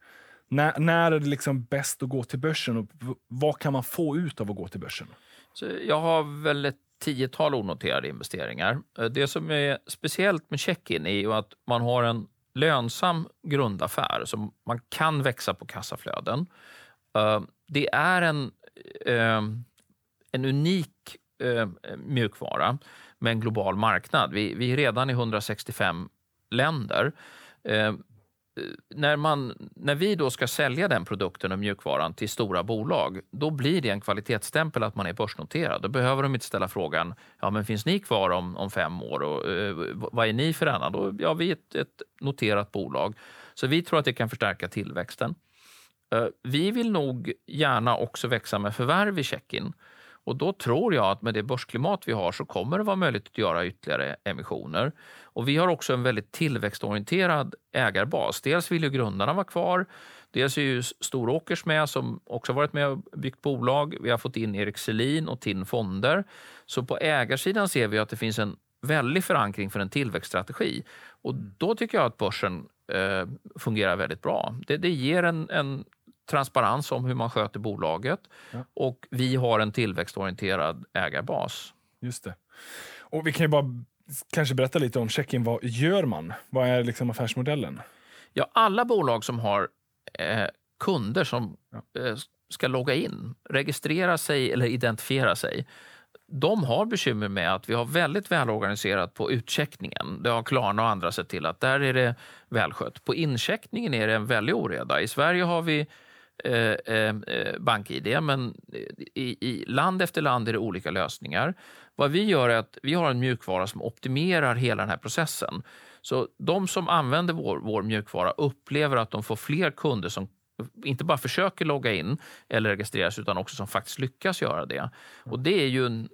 När, när är det liksom bäst att gå till börsen och vad kan man få ut av att gå till börsen? Så jag har väldigt tiotal onoterade investeringar. Eh, det som är speciellt med Checkin är ju att man har en lönsam grundaffär som man kan växa på kassaflöden. Eh, det är en, ehm, en unik eh, mjukvara med en global marknad. Vi, vi är redan i 165 länder Eh, när, man, när vi då ska sälja den produkten och mjukvaran till stora bolag, då blir det en kvalitetsstämpel att man är börsnoterad. Då behöver de inte ställa frågan, ja men finns ni kvar om, om fem år och uh, vad är ni för annan? Då, ja, vi är ett, ett, noterat bolag. Så vi tror att det kan förstärka tillväxten. Uh, vi vill nog gärna också växa med förvärv i Checkin. Och då tror jag att med det börsklimat vi har så kommer det vara möjligt att göra ytterligare emissioner. Och vi har också en väldigt tillväxtorienterad ägarbas. Dels vill ju grundarna vara kvar. Dels är ju Storåkers med som också varit med och byggt bolag. Vi har fått in Erik Selin och TIN Fonder. Så på ägarsidan ser vi att det finns en väldig förankring för en tillväxtstrategi. Och då tycker jag att börsen eh, fungerar väldigt bra. Det, det ger en, en transparens om hur man sköter bolaget ja. och vi har en tillväxtorienterad ägarbas. Just det. Och vi kan ju bara kanske berätta lite om check-in. Vad gör man? Vad är liksom affärsmodellen? Ja, alla bolag som har eh, kunder som ja. eh, ska logga in, registrera sig eller identifiera sig de har bekymmer med att vi har väldigt välorganiserat på utcheckningen. Det har Klarna och andra sett till att där är det välskött. På incheckningen är det en väldig oreda. I Sverige har vi eh, eh, eh bank-id, men i, i, land efter land är det olika lösningar. Vad vi gör är att vi har en mjukvara som optimerar hela den här processen. Så de som använder vår, vår mjukvara upplever att de får fler kunder som inte bara försöker logga in eller registreras utan också som faktiskt lyckas göra det. Och det är ju en,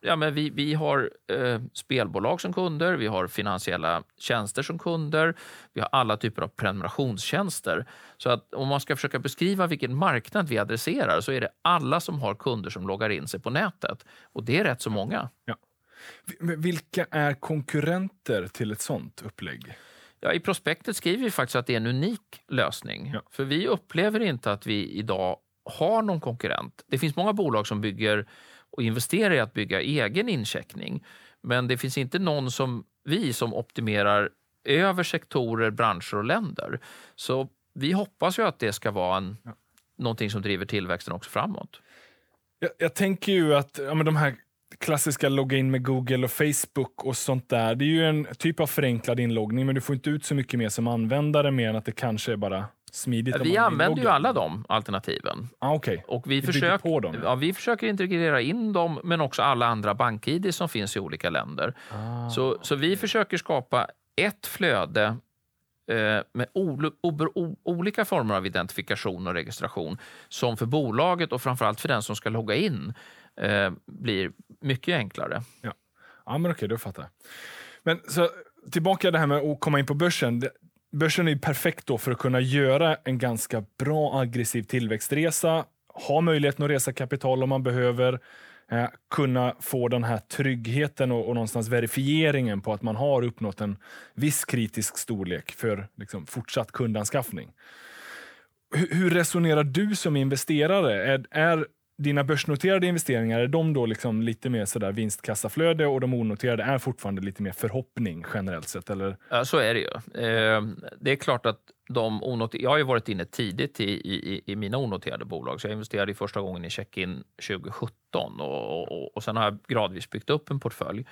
ja, men vi, vi har eh, spelbolag som kunder, vi har finansiella tjänster som kunder, vi har alla typer av prenumerationstjänster. Så att om man ska försöka beskriva vilken marknad vi adresserar så är det alla som har kunder som loggar in sig på nätet. Och det är rätt så många. Ja. Vilka är konkurrenter till ett sånt upplägg? Ja, I prospektet skriver vi faktiskt att det är en unik lösning. Ja. För vi upplever inte att vi idag har någon konkurrent. Det finns många bolag som bygger och investerar i att bygga egen incheckning. Men det finns inte någon som vi som optimerar över sektorer, branscher och länder. Så vi hoppas ju att det ska vara en, ja. någonting som driver tillväxten också framåt. Jag, jag tänker ju att ja, men de här klassiska logga in med Google och Facebook och sånt där. Det är ju en typ av förenklad inloggning, men du får inte ut så mycket mer som användare mer än att det kanske är bara smidigt. Vi använder ju alla de alternativen. Ah, okay. Och vi, försök, på dem, ja. vi försöker integrera in dem, men också alla andra bank-id som finns i olika länder. Ah. Så, så vi försöker skapa ett flöde eh, med olika former av identifikation och registration som för bolaget och framförallt för den som ska logga in eh, blir mycket enklare. Ja, ja men okej, då fattar jag. Men så tillbaka det här med att komma in på börsen. Börsen är perfekt då för att kunna göra en ganska bra aggressiv tillväxtresa, ha möjligheten att resa kapital om man behöver, eh, kunna få den här tryggheten och, och någonstans verifieringen på att man har uppnått en viss kritisk storlek för liksom, fortsatt kundanskaffning. Hur, hur resonerar du som investerare? Är, är dina börsnoterade investeringar, är de då liksom lite mer sådär vinstkassaflöde och de onoterade är fortfarande lite mer förhoppning generellt sett? Eller? Ja, så är det ju. Eh, det är klart att de onoterade, jag har ju varit inne tidigt i, i, i mina onoterade bolag, så jag investerade första gången i Checkin 2017 och, och, och sen har jag gradvis byggt upp en portfölj.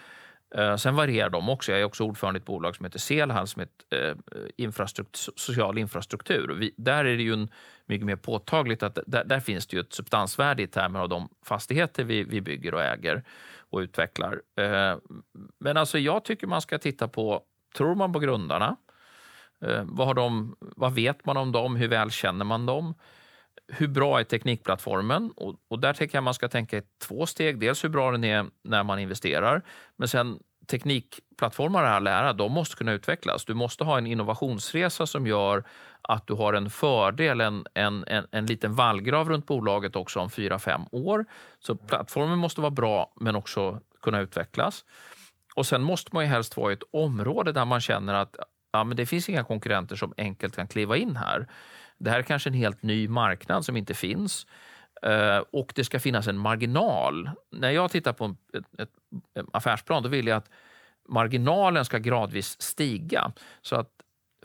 Eh, sen varierar de också. Jag är också ordförande i ett bolag som heter Selhall som är ett eh, infrastruktur, social infrastruktur. Vi, där är det ju en, mycket mer påtagligt att där, där, finns det ju ett substansvärde i termer av de fastigheter vi, vi bygger och äger och utvecklar. Eh, men alltså jag tycker man ska titta på, tror man på grundarna? Eh, vad, har de, vad vet man om dem? Hur väl känner man dem? Hur bra är teknikplattformen? Och, och, där tycker jag man ska tänka i två steg. Dels hur bra den är när man investerar, men sen teknikplattformar i all lära, de måste kunna utvecklas. Du måste ha en innovationsresa som gör att du har en fördel, en, en, en, en liten vallgrav runt bolaget också om fyra fem år. Så plattformen måste vara bra, men också kunna utvecklas. Och sen måste man ju helst vara i ett område där man känner att ja, men det finns inga konkurrenter som enkelt kan kliva in här. Det här är kanske en helt ny marknad som inte finns. Uh, och det ska finnas en marginal. När jag tittar på en, ett, ett, affärsplan då vill jag att marginalen ska gradvis stiga. Så att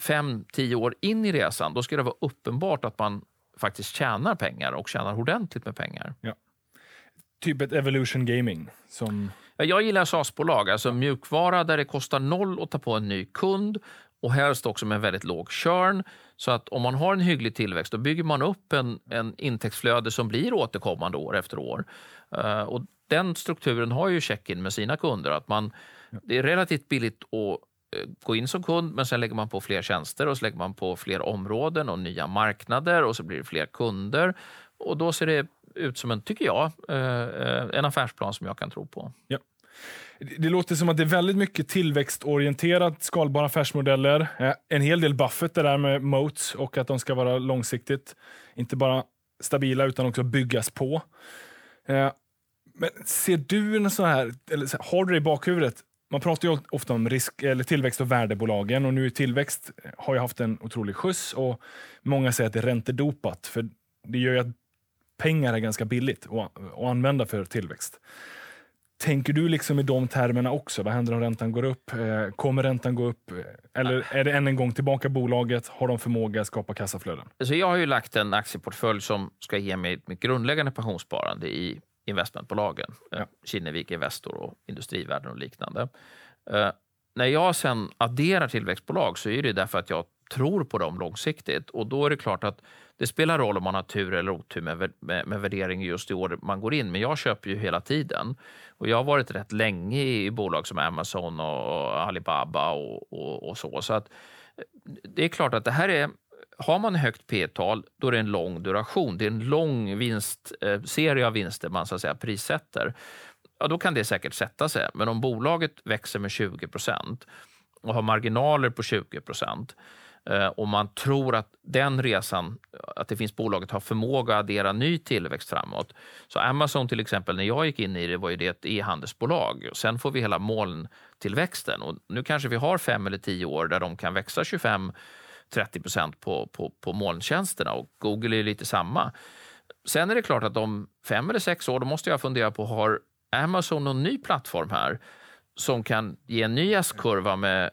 fem, tio år in i resan, då ska det vara uppenbart att man faktiskt tjänar pengar och tjänar ordentligt med pengar. Ja. Typ ett evolution gaming? Som... Jag gillar SaaS-bolag, alltså mjukvara där det kostar noll att ta på en ny kund och helst också med väldigt låg churn. Så att om man har en hygglig tillväxt då bygger man upp en, en intäktsflöde som blir återkommande år efter år. Uh, och den strukturen har ju Checkin med sina kunder. att man, Det är relativt billigt att uh, gå in som kund men sen lägger man på fler tjänster och så lägger man på fler områden och nya marknader och så blir det fler kunder. Och då ser det ut som en, tycker jag, en affärsplan som jag kan tro på. Ja. Det låter som att det är väldigt mycket tillväxtorienterat, skalbara affärsmodeller. Eh, en hel del Buffett det där med moats och att de ska vara långsiktigt, inte bara stabila utan också byggas på. Eh, men ser du en sån här, eller har du det i bakhuvudet, man pratar ju ofta om risk, eller tillväxt och värdebolagen och nu tillväxt har ju haft en otrolig skjuts och många säger att det är räntedopat för det gör ju att pengar är ganska billigt att, att använda för tillväxt. Tänker du liksom i de termerna också? Vad händer om räntan går upp? Eh, kommer räntan gå upp? Eller är det än en gång tillbaka bolaget? Har de förmåga att skapa kassaflöden? Alltså jag har ju lagt en aktieportfölj som ska ge mig mitt grundläggande pensionssparande i investmentbolagen. Ja. Eh, Kinnevik Investor och Industrivärden och liknande. När jag sen adderar tillväxtbolag så är det därför att jag tror på dem långsiktigt. Och då är det klart att det spelar roll om man har tur eller otur med, med, med värdering just i år man går in. Men jag köper ju hela tiden. Och jag har varit rätt länge i bolag som Amazon och Alibaba och, och, och så. Så att eh, det är klart att det här är har man högt P-tal, då är det en lång duration. Det är en lång vinst, eh, serie av vinster man så att säga prissätter. Ja, då kan det säkert sätta sig. Men om bolaget växer med 20 procent och har marginaler på 20 procent Eh, och man tror att den resan, att det finns bolaget har förmåga att addera ny tillväxt framåt. Så Amazon till exempel, när jag gick in i det var ju det ett e-handelsbolag. Sen får vi hela molntillväxten och nu kanske vi har fem eller tio år där de kan växa 25 30 procent på, på, på molntjänsterna och Google är lite samma. Sen är det klart att om fem eller sex år då måste jag fundera på har Amazon någon ny plattform här som kan ge en ny S-kurva med eh,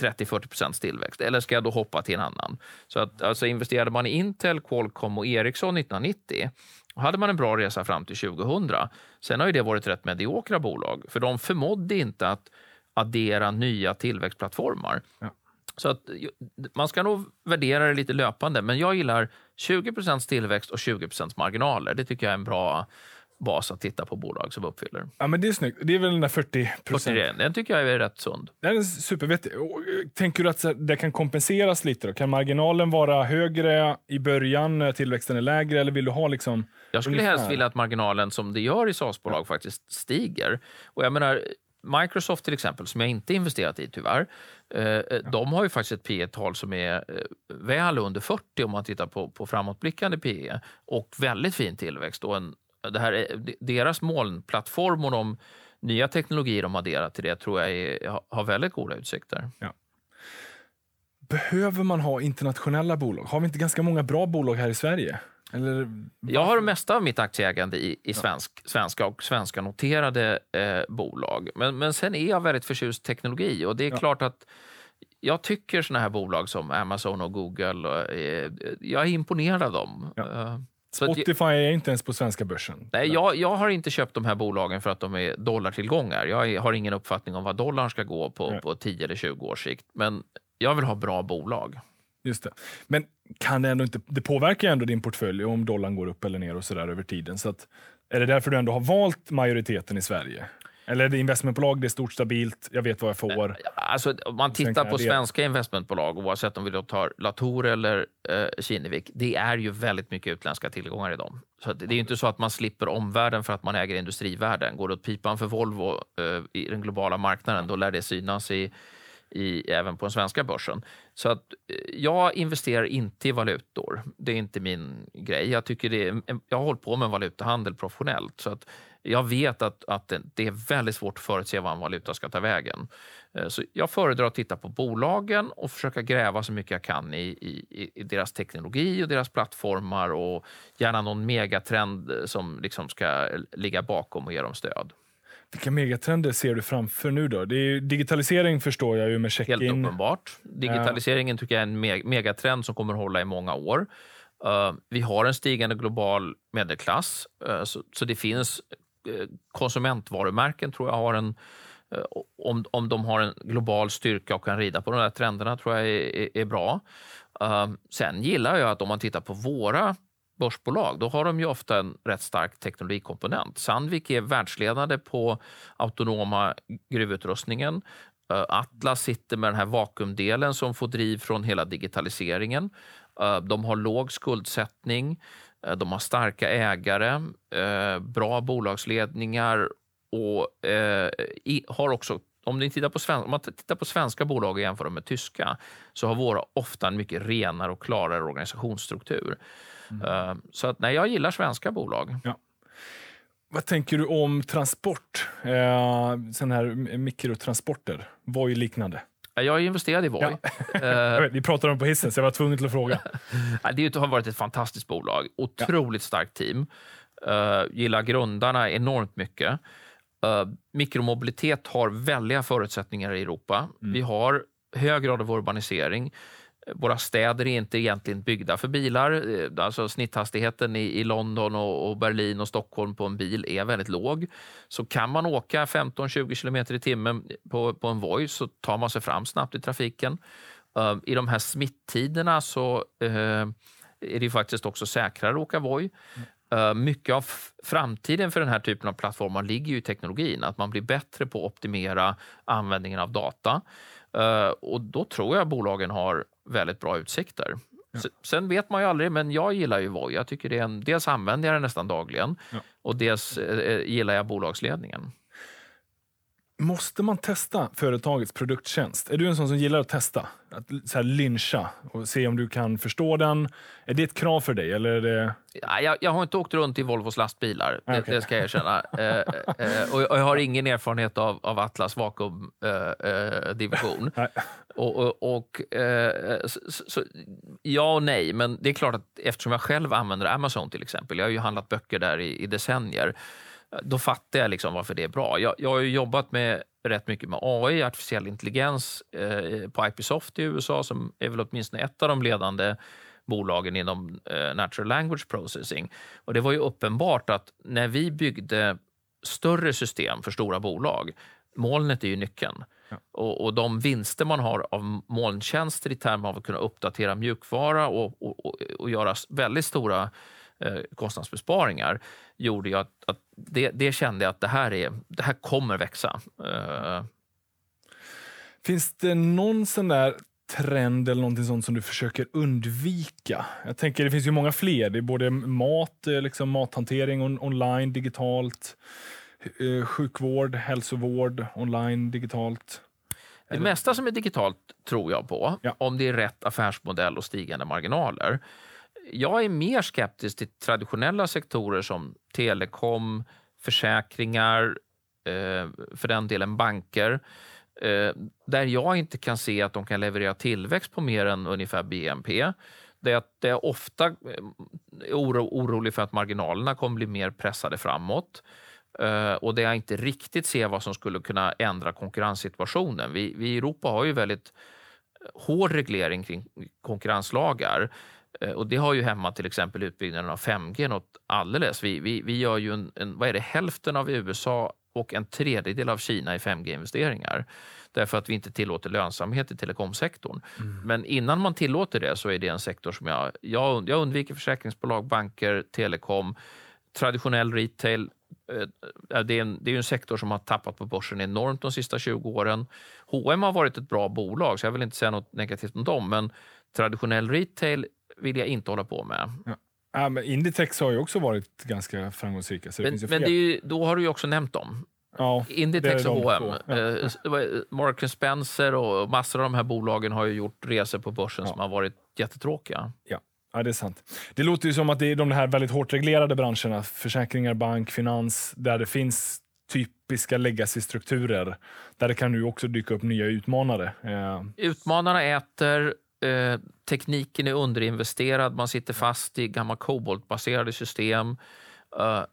30-40 eh, procents tillväxt? Eller ska jag då hoppa till en annan? Så att, alltså, investerade man i Intel, Qualcomm och Ericsson 1990 hade man en bra resa fram till 2000. Sen har ju det varit rätt mediokra bolag, för de förmådde inte att addera nya tillväxtplattformar. Ja. Så att, man ska nog värdera det lite löpande, men jag gillar 20% tillväxt och 20% marginaler. Det tycker jag är en bra bas att titta på bolag som uppfyller. Ja, men det är snyggt. Det är väl den där 40 procent. Den tycker jag är rätt sund. Den är supervettig. Eh, tänker du att det kan kompenseras lite? Då? Kan marginalen vara högre i början när tillväxten är lägre? Eller vill du ha liksom jag skulle ungefär? helst vilja att marginalen, som det gör i SAS-bolag, ja. faktiskt stiger. Och jag menar, Microsoft till exempel, som jag inte investerat i tyvärr, eh, eh de har ju faktiskt ett P tal som är väl under 40 om man tittar på, på framåtblickande PE och väldigt fin tillväxt. Och en, det här är, deras molnplattform och de nya teknologier de adderat till det tror jag är, har väldigt goda utsikter. Ja. Behöver man ha internationella bolag? Har vi inte ganska många bra bolag här i Sverige? Eller, jag har det mesta av mitt aktieägande i, i svensk, svenska och svenska noterade eh, bolag. Men, men sen är jag väldigt förtjust i teknologi och det är ja. klart att jag tycker såna här bolag som Amazon och Google, eh, jag är imponerad av dem. Ja. Spotify är inte ens på svenska börsen. Nej, jag, jag, har inte köpt de här bolagen för att de är dollartillgångar. Jag har ingen uppfattning om vad dollarn ska gå på, på 10 eller 20 års sikt. Men jag vill ha bra bolag. Just det. Men kan det ändå inte, det påverkar ändå din portfölj om dollarn går upp eller ner och sådär över tiden. Så att, är det därför du ändå har valt majoriteten i Sverige? Eller det investmentbolag, det är stort stabilt, jag vet vad jag får? Alltså, om man tittar på svenska investmentbolag, oavsett om vi då tar Latour eller eh, Kinnevik, det är ju väldigt mycket utländska tillgångar i dem. Så det är ju inte så att man slipper omvärlden för att man äger industrivärden. Går det åt pipan för Volvo eh, i den globala marknaden, då lär det synas i i, även på den svenska börsen. Så att eh, jag investerar inte i valutor. Det är inte min grej. Jag, tycker det är, jag har hållit på med valutahandel professionellt. Så att jag vet att, att det är väldigt svårt att förutse vad en valuta ska ta vägen. Eh, så jag föredrar att titta på bolagen och försöka gräva så mycket jag kan i, i, i deras teknologi och deras plattformar och gärna någon megatrend som liksom ska ligga bakom och ge dem stöd. Vilka megatrender ser du framför nu då? Det är digitalisering förstår jag ju med check-in. Helt uppenbart. Digitaliseringen tycker jag är en megatrend som kommer att hålla i många år. Vi har en stigande global medelklass, så, det finns Eh, konsumentvarumärken tror jag har en eh, om, om de har en global styrka och kan rida på de där trenderna tror jag är, är, är bra. Ehm, sen gillar jag att om man tittar på våra börsbolag, då har de ju ofta en rätt stark teknologikomponent. Sandvik är världsledande på autonoma gruvutrustningen. Eh, Atlas sitter med den här vakuumdelen som får driv från hela digitaliseringen. De har låg skuldsättning. Eh, de har starka ägare, eh, bra bolagsledningar och eh, har också om, ni tittar på sven, om man tittar på svenska bolag och jämför dem med tyska så har våra ofta en mycket renare och klarare organisationsstruktur. Mm. Så att, nej, jag gillar svenska bolag. Ja. Vad tänker du om transport? Eh, här mikrotransporter, Voi-liknande? Jag är investerad i Voi. Ja. Uh, vi pratade om på hissen, så jag var tvungen till att fråga. det har varit ett fantastiskt bolag. Otroligt ja. starkt team. Uh, gillar grundarna enormt mycket. Uh, mikromobilitet har väldiga förutsättningar i Europa. Mm. Vi har hög grad av urbanisering. Våra städer är inte egentligen byggda för bilar. Eh, alltså snitthastigheten i, i London och, och, Berlin och Stockholm på en bil är väldigt låg. Så kan man åka 15-20 km i timmen på, på en Voi så tar man sig fram snabbt i trafiken. Uh, I de här smittiderna så uh, är det faktiskt också säkrare att åka Voi. Uh, mycket av framtiden för den här typen av plattformar ligger i teknologin. Att man blir bättre på att optimera användningen av data. Uh, och då tror jag bolagen har väldigt bra utsikter. Ja. Sen vet man ju aldrig, men jag gillar ju Voi. Jag tycker det är en, dels använder jag den nästan dagligen ja. och dels eh, gillar jag bolagsledningen. Måste man testa företagets produkttjänst? Är du en sån som gillar att testa? Att så här lyncha och se om du kan förstå den? Är det ett krav för dig? Eller det... ja, jag, jag, har inte åkt runt i Volvos lastbilar, det, okay. det ska jag erkänna. eh, eh, och jag har ingen erfarenhet av, av Atlas vakuumdivision. Eh, eh och, och, och eh, så, så, ja och nej, men det är klart att eftersom jag själv använder Amazon till exempel, jag har ju handlat böcker där i, i decennier, då fattar jag liksom varför det är bra. Jag, jag har jobbat med rätt mycket med AI, artificiell intelligens, eh, på Ipisoft i USA som är väl åtminstone ett av de ledande bolagen inom eh, natural language processing. Och det var ju uppenbart att när vi byggde större system för stora bolag, molnet är ju nyckeln. Ja. Och, och, de vinster man har av molntjänster i termer av att kunna uppdatera mjukvara och, och, och, och göra väldigt stora eh, kostnadsbesparingar gjorde ju att, att det, det, kände jag att det här, är, det här kommer växa. Eh. Finns det någon sån där trend eller någonting sånt som du försöker undvika? Jag tänker det finns ju många fler. Det är både mat, eh, liksom mathantering on, online, digitalt, eh, sjukvård, hälsovård, online, digitalt. Det mesta som är digitalt tror jag på, ja. om det är rätt affärsmodell och stigande marginaler jag är mer skeptisk till traditionella sektorer som telekom, försäkringar, eh, för den delen banker, eh, där jag inte kan se att de kan leverera tillväxt på mer än ungefär BNP. Det är, det är ofta eh, oro, orolig för att marginalerna kommer bli mer pressade framåt eh, och där jag inte riktigt ser vad som skulle kunna ändra konkurrenssituationen. Vi, vi i Europa har ju väldigt eh, hård reglering kring konkurrenslagar och det har ju hämmat till exempel utbyggnaden av 5G något alldeles. Vi, vi, vi gör ju en, en, vad är det, hälften av USA och en tredjedel av Kina i 5G-investeringar. Därför att vi inte tillåter lönsamhet i telekomsektorn. Mm. Men innan man tillåter det så är det en sektor som jag, jag, jag undviker försäkringsbolag, banker, telekom, traditionell retail. Eh, det är, en, det är en sektor som har tappat på börsen enormt de sista 20 åren. H&M har varit ett bra bolag, så jag vill inte säga något negativt om dem, men traditionell retail vill jag inte hålla på med. Ja. Ja, men Inditex har ju också varit ganska framgångsrika. Så men men ju, då har du ju också nämnt dem. Ja, Inditex och H&M. Ja. Eh, Mark Spencer och massor av de här bolagen har ju gjort resor på börsen ja. som har varit jättetråkiga. Ja. Ja, det är sant. Det låter ju som att det är de här väldigt hårt reglerade branscherna, försäkringar, bank, finans, där det finns typiska legacy-strukturer. Där det kan nu också dyka upp nya utmanare. Eh. Utmanarna äter, Eh, tekniken är underinvesterad, man sitter fast i gamla koboltbaserade system. Uh,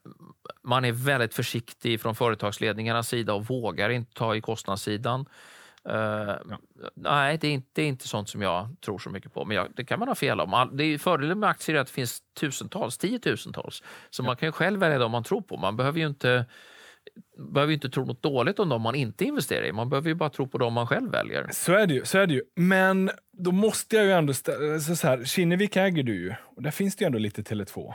man är väldigt försiktig från företagsledningarnas sida och vågar inte ta i kostnadssidan. Uh, ja. Nej, det är, inte, det är, inte, sånt som jag tror så mycket på. Men jag, det kan man ha fel om. Det är fördelen med aktier är att det finns tusentals, tiotusentals. Så ja. man kan själv välja dem man tror på. Man behöver ju inte behöver inte tro något dåligt om dem man inte investerar i. Man behöver ju bara tro på dem man själv väljer. Så är det ju. Så är det ju. Men då måste jag ju ändå... Så, så här, Kinnevik äger du ju. Och där finns det ju ändå lite Tele2.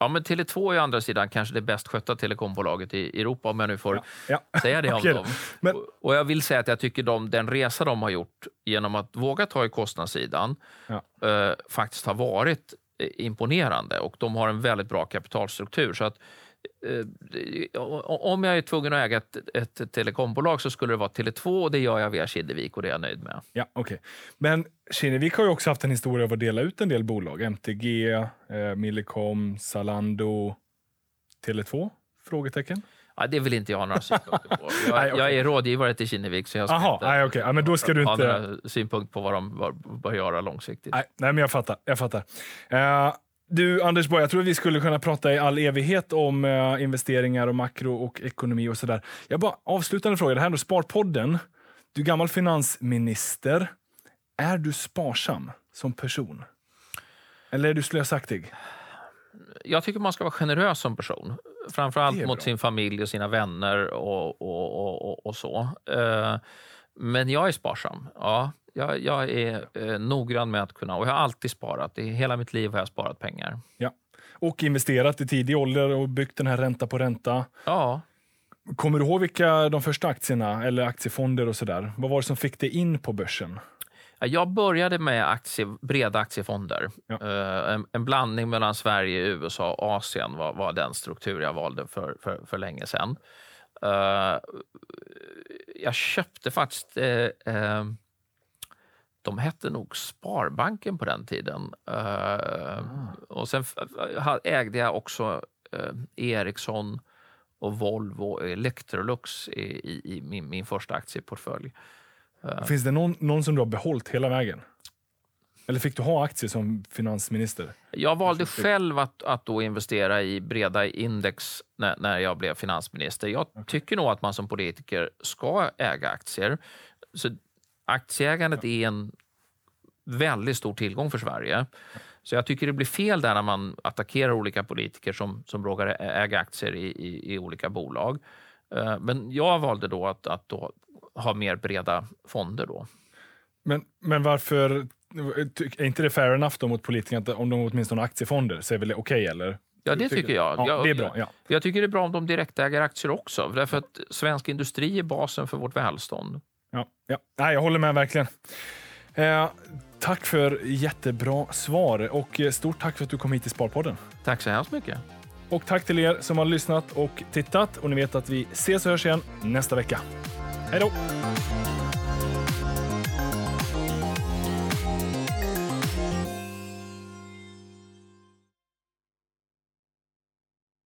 Ja, men Tele2 är å andra sidan kanske det bäst skötta telekombolaget i Europa, om jag nu får ja. Ja. säga det om okay. dem. Men... Och jag vill säga att jag tycker de, den resa de har gjort genom att våga ta i kostnadssidan ja. eh, faktiskt har varit eh, imponerande och de har en väldigt bra kapitalstruktur. Så att, om jag är tvungen att äga ett, ett telekombolag så skulle det vara Tele2 och det gör jag via Kinnevik och det är jag nöjd med. Ja, okay. Men Kinnevik har ju också haft en historia av att dela ut en del bolag. MTG, eh, Millicom, Zalando, Tele2? Frågetecken. Ja, det vill inte jag ha några synpunkter på. Jag, nej, okay. jag är rådgivare till Kinnevik så jag ska Aha, inte nej, okay. ja, men då ska du ha inte... några synpunkter på vad de bör göra långsiktigt. Nej, nej, men jag fattar. Jag fattar. Uh, du, Anders Borg, jag tror att vi skulle kunna prata i all evighet om uh, investeringar och makro och ekonomi och sådär. Jag bara avslutande fråga. Det här är Sparpodden. Du är gammal finansminister. Är du sparsam som person? Eller är du slösaktig? Jag tycker man ska vara generös som person framförallt mot sin familj och sina vänner och, och, och, och så. Eh, men jag är sparsam. Ja, jag, jag är eh, noggrann med att kunna... Och jag har alltid sparat. I hela mitt liv har jag sparat pengar. Ja. Och investerat i tidig ålder och byggt den här ränta på ränta. Ja. Kommer du ihåg vilka de första aktierna eller aktiefonder och sådär? Vad var det som fick dig in på börsen? Jag började med aktie, breda aktiefonder. Ja. Uh, en, en, blandning mellan Sverige, USA och Asien var, var den struktur jag valde för, för, för länge sedan. Uh, jag köpte faktiskt... De hette nog Sparbanken på den tiden. Mm. Och Sen ägde jag också Ericsson och Volvo och Electrolux i, i, i min, min första aktieportfölj. Finns det någon, någon som du har behållit hela vägen? Eller fick du ha aktier som finansminister? Jag valde själv att, att då investera i breda index när, när jag blev finansminister. Jag okay. tycker nog att man som politiker ska äga aktier. Så aktieägandet är en väldigt stor tillgång för Sverige. Så jag tycker det blir fel där när man attackerar olika politiker som, som råkar äga aktier i, i, i olika bolag. Eh, men jag valde då att, att då ha mer breda fonder då. Men, men varför är inte det fair enough då mot politikerna att om de åtminstone har aktiefonder så är väl det okej okay, eller? Ja, det tycker jag. Ja, jag, det är bra. Ja. Jag tycker det är bra om de direktäger aktier också, därför att svensk industri är basen för vårt välstånd. Ja, ja. Nej, jag håller med verkligen. Eh, tack för jättebra svar och stort tack för att du kom hit till Sparpodden. Tack så hemskt mycket. Och tack till er som har lyssnat och tittat. Och ni vet att vi ses och hörs igen nästa vecka. Hej då!